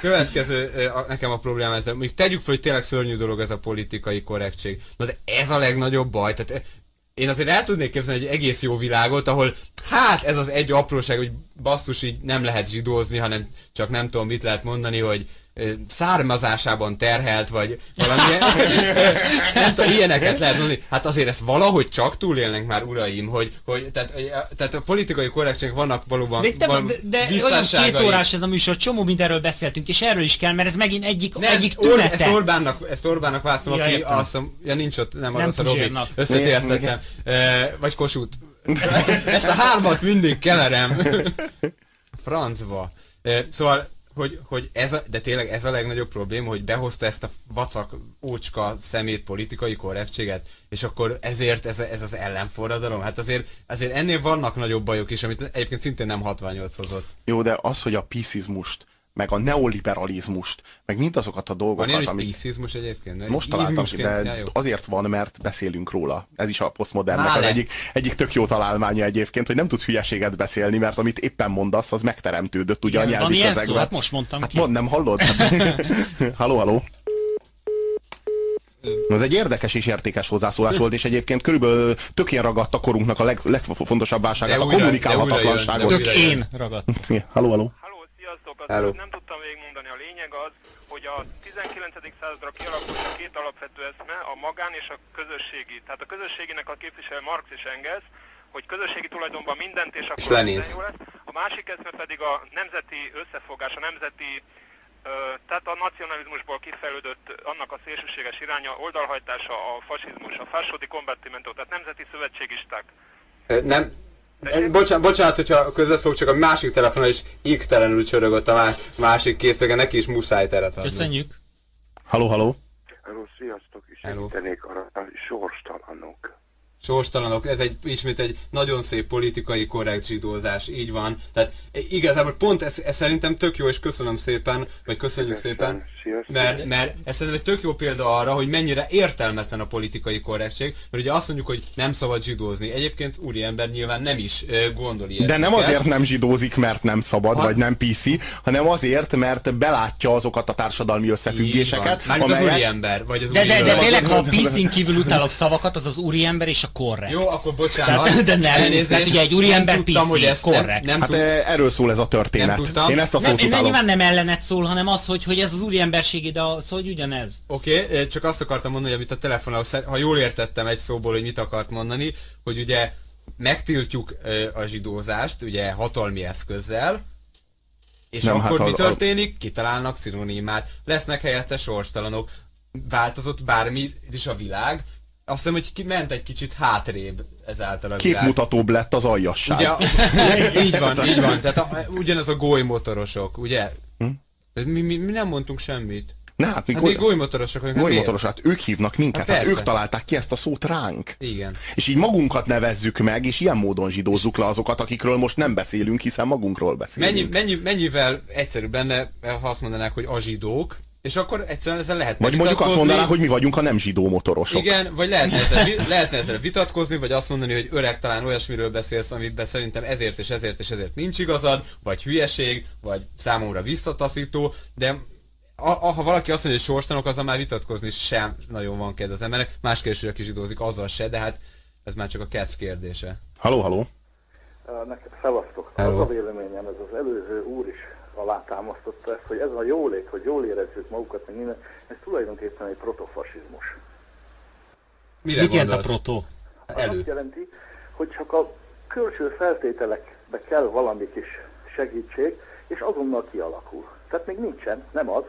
következő, nekem a probléma ezzel, még tegyük fel, hogy tényleg szörnyű dolog ez a politikai korrektség. Na de ez a legnagyobb baj, tehát én azért el tudnék képzelni egy egész jó világot, ahol hát ez az egy apróság, hogy basszus így nem lehet zsidózni, hanem csak nem tudom mit lehet mondani, hogy származásában terhelt, vagy valami nem tudom, ilyeneket lehet mondani. Hát azért ezt valahogy csak túlélnek már, uraim, hogy, hogy tehát, tehát a politikai korrektségek vannak valóban De, te, de, de olyan két órás ez a műsor, csomó mindenről beszéltünk, és erről is kell, mert ez megint egyik, nem, egyik tünete. Ezt Orbánnak, ezt Orbánnak választom, ja, aki azt mondom, ja nincs ott, nem, nem az a Robi, összetérztettem, e, vagy Kossuth. Ezt a hármat mindig keverem. Francba. Szóval hogy, hogy ez a, de tényleg ez a legnagyobb probléma, hogy behozta ezt a vacak, ócska szemét politikai korrektséget, és akkor ezért ez, ez az ellenforradalom. Hát azért, azért ennél vannak nagyobb bajok is, amit egyébként szintén nem 68 hozott. Jó, de az, hogy a piszizmust meg a neoliberalizmust, meg mindazokat a dolgokat, van ilyen, amit... egyébként? Most találtam ki, de ja, azért van, mert beszélünk róla. Ez is a posztmodernnek az egyik, egyik tök jó találmánya egyébként, hogy nem tudsz hülyeséget beszélni, mert amit éppen mondasz, az megteremtődött ugye Igen, a nyelvi közegben. Hát most mondtam hát ki. Mond, nem hallod? Halló, halló. Ez egy érdekes és értékes hozzászólás volt, és egyébként körülbelül tökén ragadt a korunknak a leg, legfontosabb válságát, a kommunikálhatatlanságot. Tök én ragadt. Halló, halló sziasztok! Azt nem tudtam végigmondani. A lényeg az, hogy a 19. századra kialakult a két alapvető eszme, a magán és a közösségi. Tehát a közösséginek a képvisel Marx és Engels, hogy közösségi tulajdonban mindent, és akkor minden jó lesz. A másik eszme pedig a nemzeti összefogás, a nemzeti tehát a nacionalizmusból kifejlődött annak a szélsőséges iránya, oldalhajtása a fasizmus, a fásodi kombattimento, tehát nemzeti szövetségisták. Nem, Bocsánat, bocsánat, hogyha közbeszólok, csak a másik telefonon is égtelenül csörögött a másik készlege, neki is muszáj teret adni. Köszönjük. Halló, halló. Hello, sziasztok, és segítenék arra a sorstalanok sorstalanok, ez egy, ismét egy nagyon szép politikai korrekt zsidózás, így van. Tehát igazából pont ez, ez szerintem tök jó, és köszönöm szépen, vagy köszönjük szépen, mert, mert ez szerintem egy tök jó példa arra, hogy mennyire értelmetlen a politikai korrektség, mert ugye azt mondjuk, hogy nem szabad zsidózni. Egyébként úriember nyilván nem is gondol ilyet. De nem azért nem zsidózik, mert nem szabad, ha? vagy nem PC, hanem azért, mert belátja azokat a társadalmi összefüggéseket. Mármint amelyek... az úriember, vagy az de, de, de, de tényleg, ha a PC-n kívül utálok szavakat, az az úriember és a korrekt. Jó, akkor bocsánat. De, de nem, Elnézést, ugye egy úriember PC, hogy ez korrekt. Nem, nem hát tud... erről szól ez a történet. Nem Én ezt a szót nem, utálom. Nyilván nem ellenet szól, hanem az, hogy, hogy ez az úriemberség, de az, hogy ugyanez. Oké, okay, csak azt akartam mondani, hogy amit a telefonon, ha jól értettem egy szóból, hogy mit akart mondani, hogy ugye megtiltjuk a zsidózást, ugye hatalmi eszközzel, és nem, akkor hát mi történik? Kitalálnak szinonimát, lesznek helyette sorstalanok, változott bármi is a világ, azt hiszem, hogy ki ment egy kicsit hátrébb ezáltal a. Képmutatóbb lett az aljasság. Ugye, így van, így van. Tehát a, ugyanaz a golymotorosok, ugye? Hm? Mi, mi, mi nem mondtunk semmit. Ne, hát mi, hát goly... golymotorosok vagyunk. Golymotorosok, hát ők hívnak minket, hát, hát ők találták ki ezt a szót ránk. Igen. És így magunkat nevezzük meg, és ilyen módon zsidózzuk le azokat, akikről most nem beszélünk, hiszen magunkról beszélünk. Mennyi, mennyi, mennyivel egyszerűbb benne, ha azt mondanák, hogy a zsidók, és akkor egyszerűen ezzel lehet Vagy mondjuk azt mondaná, hogy mi vagyunk a nem zsidó motorosok. Igen, vagy lehetne ezzel, lehetne ezzel vitatkozni, vagy azt mondani, hogy öreg talán olyasmiről beszélsz, amiben szerintem ezért és ezért és ezért nincs igazad, vagy hülyeség, vagy számomra visszataszító, de a, a, ha valaki azt mondja, hogy sorstanok, azzal már vitatkozni sem nagyon van kedve az emberek. Más kérdés, hogy aki zsidózik, azzal se, de hát ez már csak a kedv kérdése. Haló, haló. Szevasztok. Az a véleményem, ez az előző alátámasztotta ezt, hogy ez a jólét, hogy jól érezzük magukat, meg minden, ez tulajdonképpen egy protofasizmus. Mire Mit jelent a proto? Elő. Azt jelenti, hogy csak a külső feltételekbe kell valami kis segítség, és azonnal kialakul. Tehát még nincsen, nem az,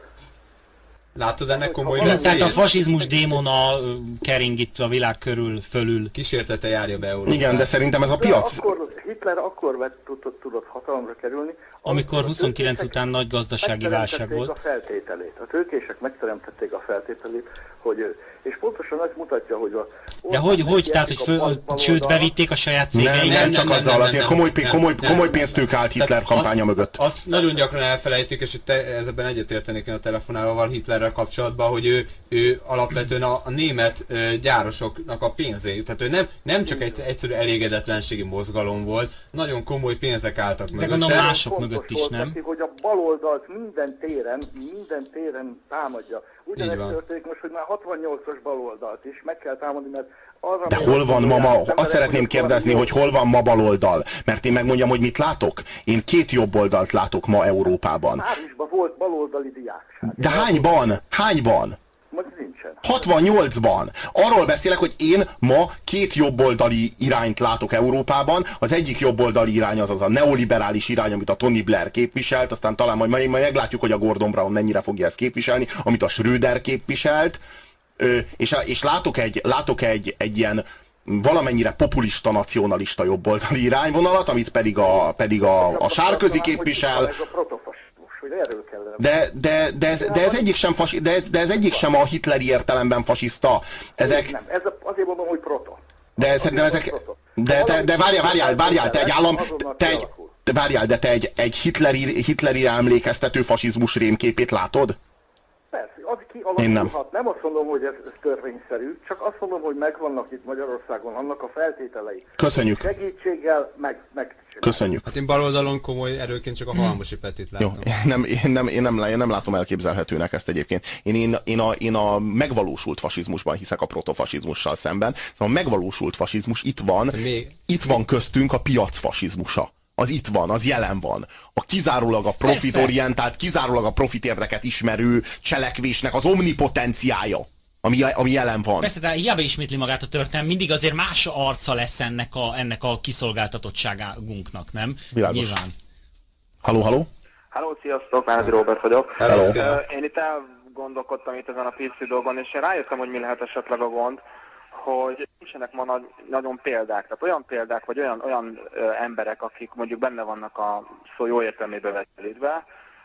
Látod ennek komoly veszélyét? Tehát a fasizmus démona kering itt a világ körül, fölül. Kísértete járja be Európát. Igen, de szerintem ez a piac... De akkor, Hitler akkor vett, tudott, tudott hatalomra kerülni, amikor 29 után nagy gazdasági válság volt. a feltételét. A tőkések megteremtették a feltételét, hogy, és pontosan ez mutatja, hogy a... De hogy, hogy, tehát, hogy föl, sőt, bevitték a saját cégeiket? Nem, nem, csak nem, azzal, azért komoly, komoly, komoly pénztők állt Hitler kampánya azt, mögött. Azt nagyon gyakran elfelejtik, és itt ezben egyetértenék én a telefonálóval Hitlerrel kapcsolatban, hogy ő, ő alapvetően a, a német gyárosoknak a pénzét, tehát ő nem, nem csak egy egyszerű elégedetlenségi mozgalom volt, nagyon komoly pénzek álltak mögött. De gondolom mások mögött is, nem? Neki, hogy a baloldalt minden téren, minden téren támadja. Ugyanezt történik most, hogy már 68-as baloldalt is meg kell támadni, mert arra De hol van ma, ma azt szeretném kérdezni, hogy hol van ma baloldal? Mert én megmondjam, hogy mit látok? Én két jobb oldalt látok ma Európában. Párizsban volt baloldali diákság. De hányban? Hányban? 68-ban. Arról beszélek, hogy én ma két jobboldali irányt látok Európában. Az egyik jobboldali irány az az a neoliberális irány, amit a Tony Blair képviselt, aztán talán majd, majd meglátjuk, hogy a Gordon Brown mennyire fogja ezt képviselni, amit a Schröder képviselt. És, és látok, egy, látok egy, egy ilyen valamennyire populista, nacionalista jobboldali irányvonalat, amit pedig a, pedig a, a sárközi képvisel hogy erről kellene. De, de, de, ez, de, ez egyik sem fasi, de, de ez egyik sem a hitleri értelemben fasiszta. Ezek... Nem, ez azért mondom, hogy proto. De szerintem ezek... De, de, de várjál, várjál, várjál, te egy állam... Te egy, te várjál, de te egy, egy hitleri, hitleri emlékeztető fasizmus rémképét látod? Persze, az ki Én nem. nem azt mondom, hogy ez, ez törvényszerű, csak azt mondom, hogy megvannak itt Magyarországon annak a feltételei. Köszönjük. Segítséggel meg, meg Köszönjük. Hát én baloldalon komoly erőként csak a Halmosi Petit látom. Jó, én nem, én, nem, én, nem, én nem látom elképzelhetőnek ezt egyébként. Én, én, én, a, én a megvalósult fasizmusban hiszek a protofasizmussal szemben. Szóval a megvalósult fasizmus itt van, még... itt van köztünk a piac fasizmusa az itt van, az jelen van. A kizárólag a profitorientált, kizárólag a profit érdeket ismerő cselekvésnek az omnipotenciája ami, ami jelen van. Persze, de hiába ismétli magát a történelem, mindig azért más arca lesz ennek a, ennek a kiszolgáltatottságunknak, nem? Világos. Nyilván. Haló, haló? Haló, sziasztok, Márdi Robert vagyok. Hello. Én itt elgondolkodtam itt ezen a PC dolgon, és én rájöttem, hogy mi lehet esetleg a gond, hogy nincsenek ma nagy, nagyon példák. Tehát olyan példák, vagy olyan, olyan ö, emberek, akik mondjuk benne vannak a szó jó értelmébe vett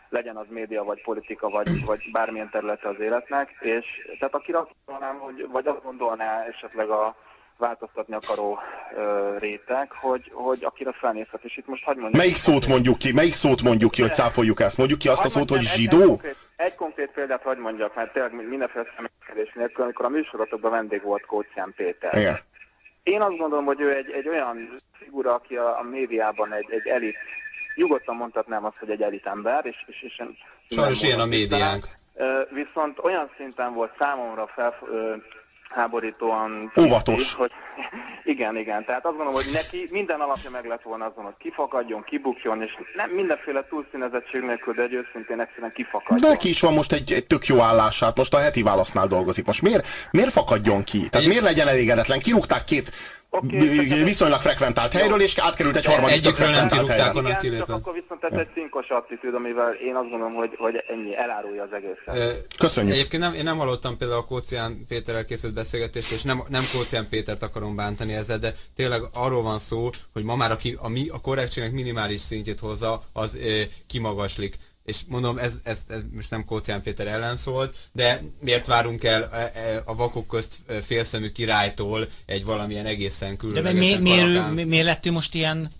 legyen az média, vagy politika, vagy, vagy bármilyen területe az életnek, és tehát akire azt mondanám, hogy, vagy azt gondolná esetleg a változtatni akaró ö, réteg, hogy, hogy akire felnézhet, és itt most hagyd mondjuk... Melyik szót mondjuk ki, melyik szót mondjuk ki, hogy cáfoljuk ezt? Mondjuk ki azt a szót, hogy zsidó? Egy konkrét, egy konkrét példát hagyd mondjak, mert tényleg mindenféle személykedés nélkül, amikor a műsorotokban vendég volt Kócián Péter. Igen. Én azt gondolom, hogy ő egy, egy olyan figura, aki a, a médiában egy, egy elit nyugodtan mondhatnám azt, hogy egy elitember, és, és, és Sajnos ilyen a médiánk. Viszont olyan szinten volt számomra fel, háborítóan óvatos. Hogy, igen, igen. Tehát azt gondolom, hogy neki minden alapja meg lett volna azon, hogy kifakadjon, kibukjon, és nem mindenféle túlszínezettség nélkül, de egy őszintén egyszerűen kifakadjon. De neki is van most egy, egy tök jó állását, most a heti válasznál dolgozik. Most miért, miért fakadjon ki? Tehát miért legyen elégedetlen? Kirúgták két okay, viszonylag frekventált helyről, és átkerült egy harmadik Egyikről nem kirúgták, onnan kilépett. Csak akkor viszont ez egy cinkos attitűd, amivel én azt gondolom, hogy, hogy ennyi elárulja az egészet. Köszönjük. Egyébként nem, én nem hallottam például a Kócián Péterrel készült beszélgetést, és nem, nem Kócián Pétert akarom bántani ezzel, de tényleg arról van szó, hogy ma már aki a, mi, a korrektségnek minimális szintjét hozza, az e, kimagaslik és mondom, ez, ez, ez most nem Kócián Péter ellen szólt, de miért várunk el a, e, e, a vakok közt félszemű királytól egy valamilyen egészen különlegesen De miért mi, mi, lett ő most ilyen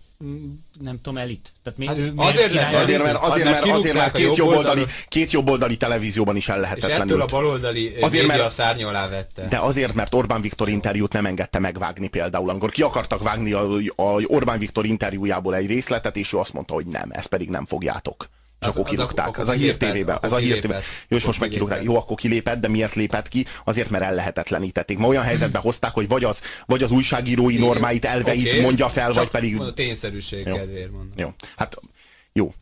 nem tudom, elit. Tehát mi, hát ő azért, mert, azért, mert, azért, mert, azért, mert két jobboldali, két jobboldali televízióban is ellehetetlenül. És ettől a baloldali azért, média mert, szárnya alá vette. De azért, mert Orbán Viktor interjút nem engedte megvágni például. Amikor ki akartak vágni a, a Orbán Viktor interjújából egy részletet, és ő azt mondta, hogy nem, ezt pedig nem fogjátok. Csak akkor kirúgták. Ez a hír tévében. Ez a hír tévében. Jó, és most megkirúgták. Jó, akkor kilépett, de miért lépett ki? Azért, mert ellehetetlenítették. Ma olyan helyzetbe hozták, hogy vagy az, vagy az újságírói normáit, elveit okay. mondja fel, vagy pedig... A tényszerűség jó. kedvéért mondom. Jó, hát jó.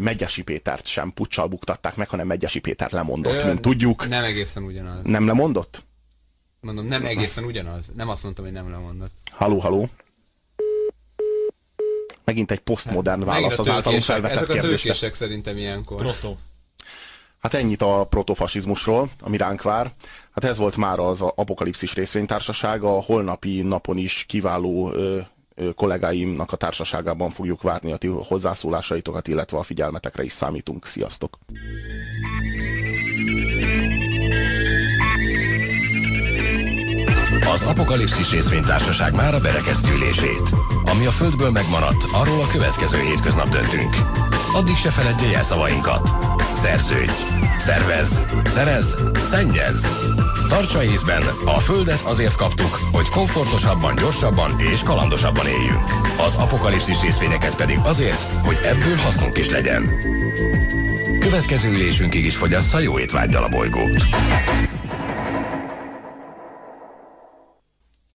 Megyesi Pétert sem puccsal buktatták meg, hanem Megyesi Péter lemondott, Ö, mint tudjuk. Nem egészen ugyanaz. Nem lemondott? Mondom, nem egészen ugyanaz. Nem azt mondtam, hogy nem lemondott. Haló, haló megint egy posztmodern válasz az általunk felvetett kérdésre. Ezek a tőkések szerintem ilyenkor. Proto. Hát ennyit a protofasizmusról, ami ránk vár. Hát ez volt már az Apokalipszis részvénytársasága. A holnapi napon is kiváló ö, ö, kollégáimnak a társaságában fogjuk várni a ti hozzászólásaitokat, illetve a figyelmetekre is számítunk. Sziasztok! Az Apokalipszis részvénytársaság már a berekeztülését. Ami a Földből megmaradt, arról a következő hétköznap döntünk. Addig se feledje jelszavainkat. Szerződj, szervez, szerez, szennyez. Tartsa észben, a Földet azért kaptuk, hogy komfortosabban, gyorsabban és kalandosabban éljünk. Az apokalipszis részvényeket pedig azért, hogy ebből hasznunk is legyen. Következő ülésünkig is fogyassza jó étvágydal a bolygót.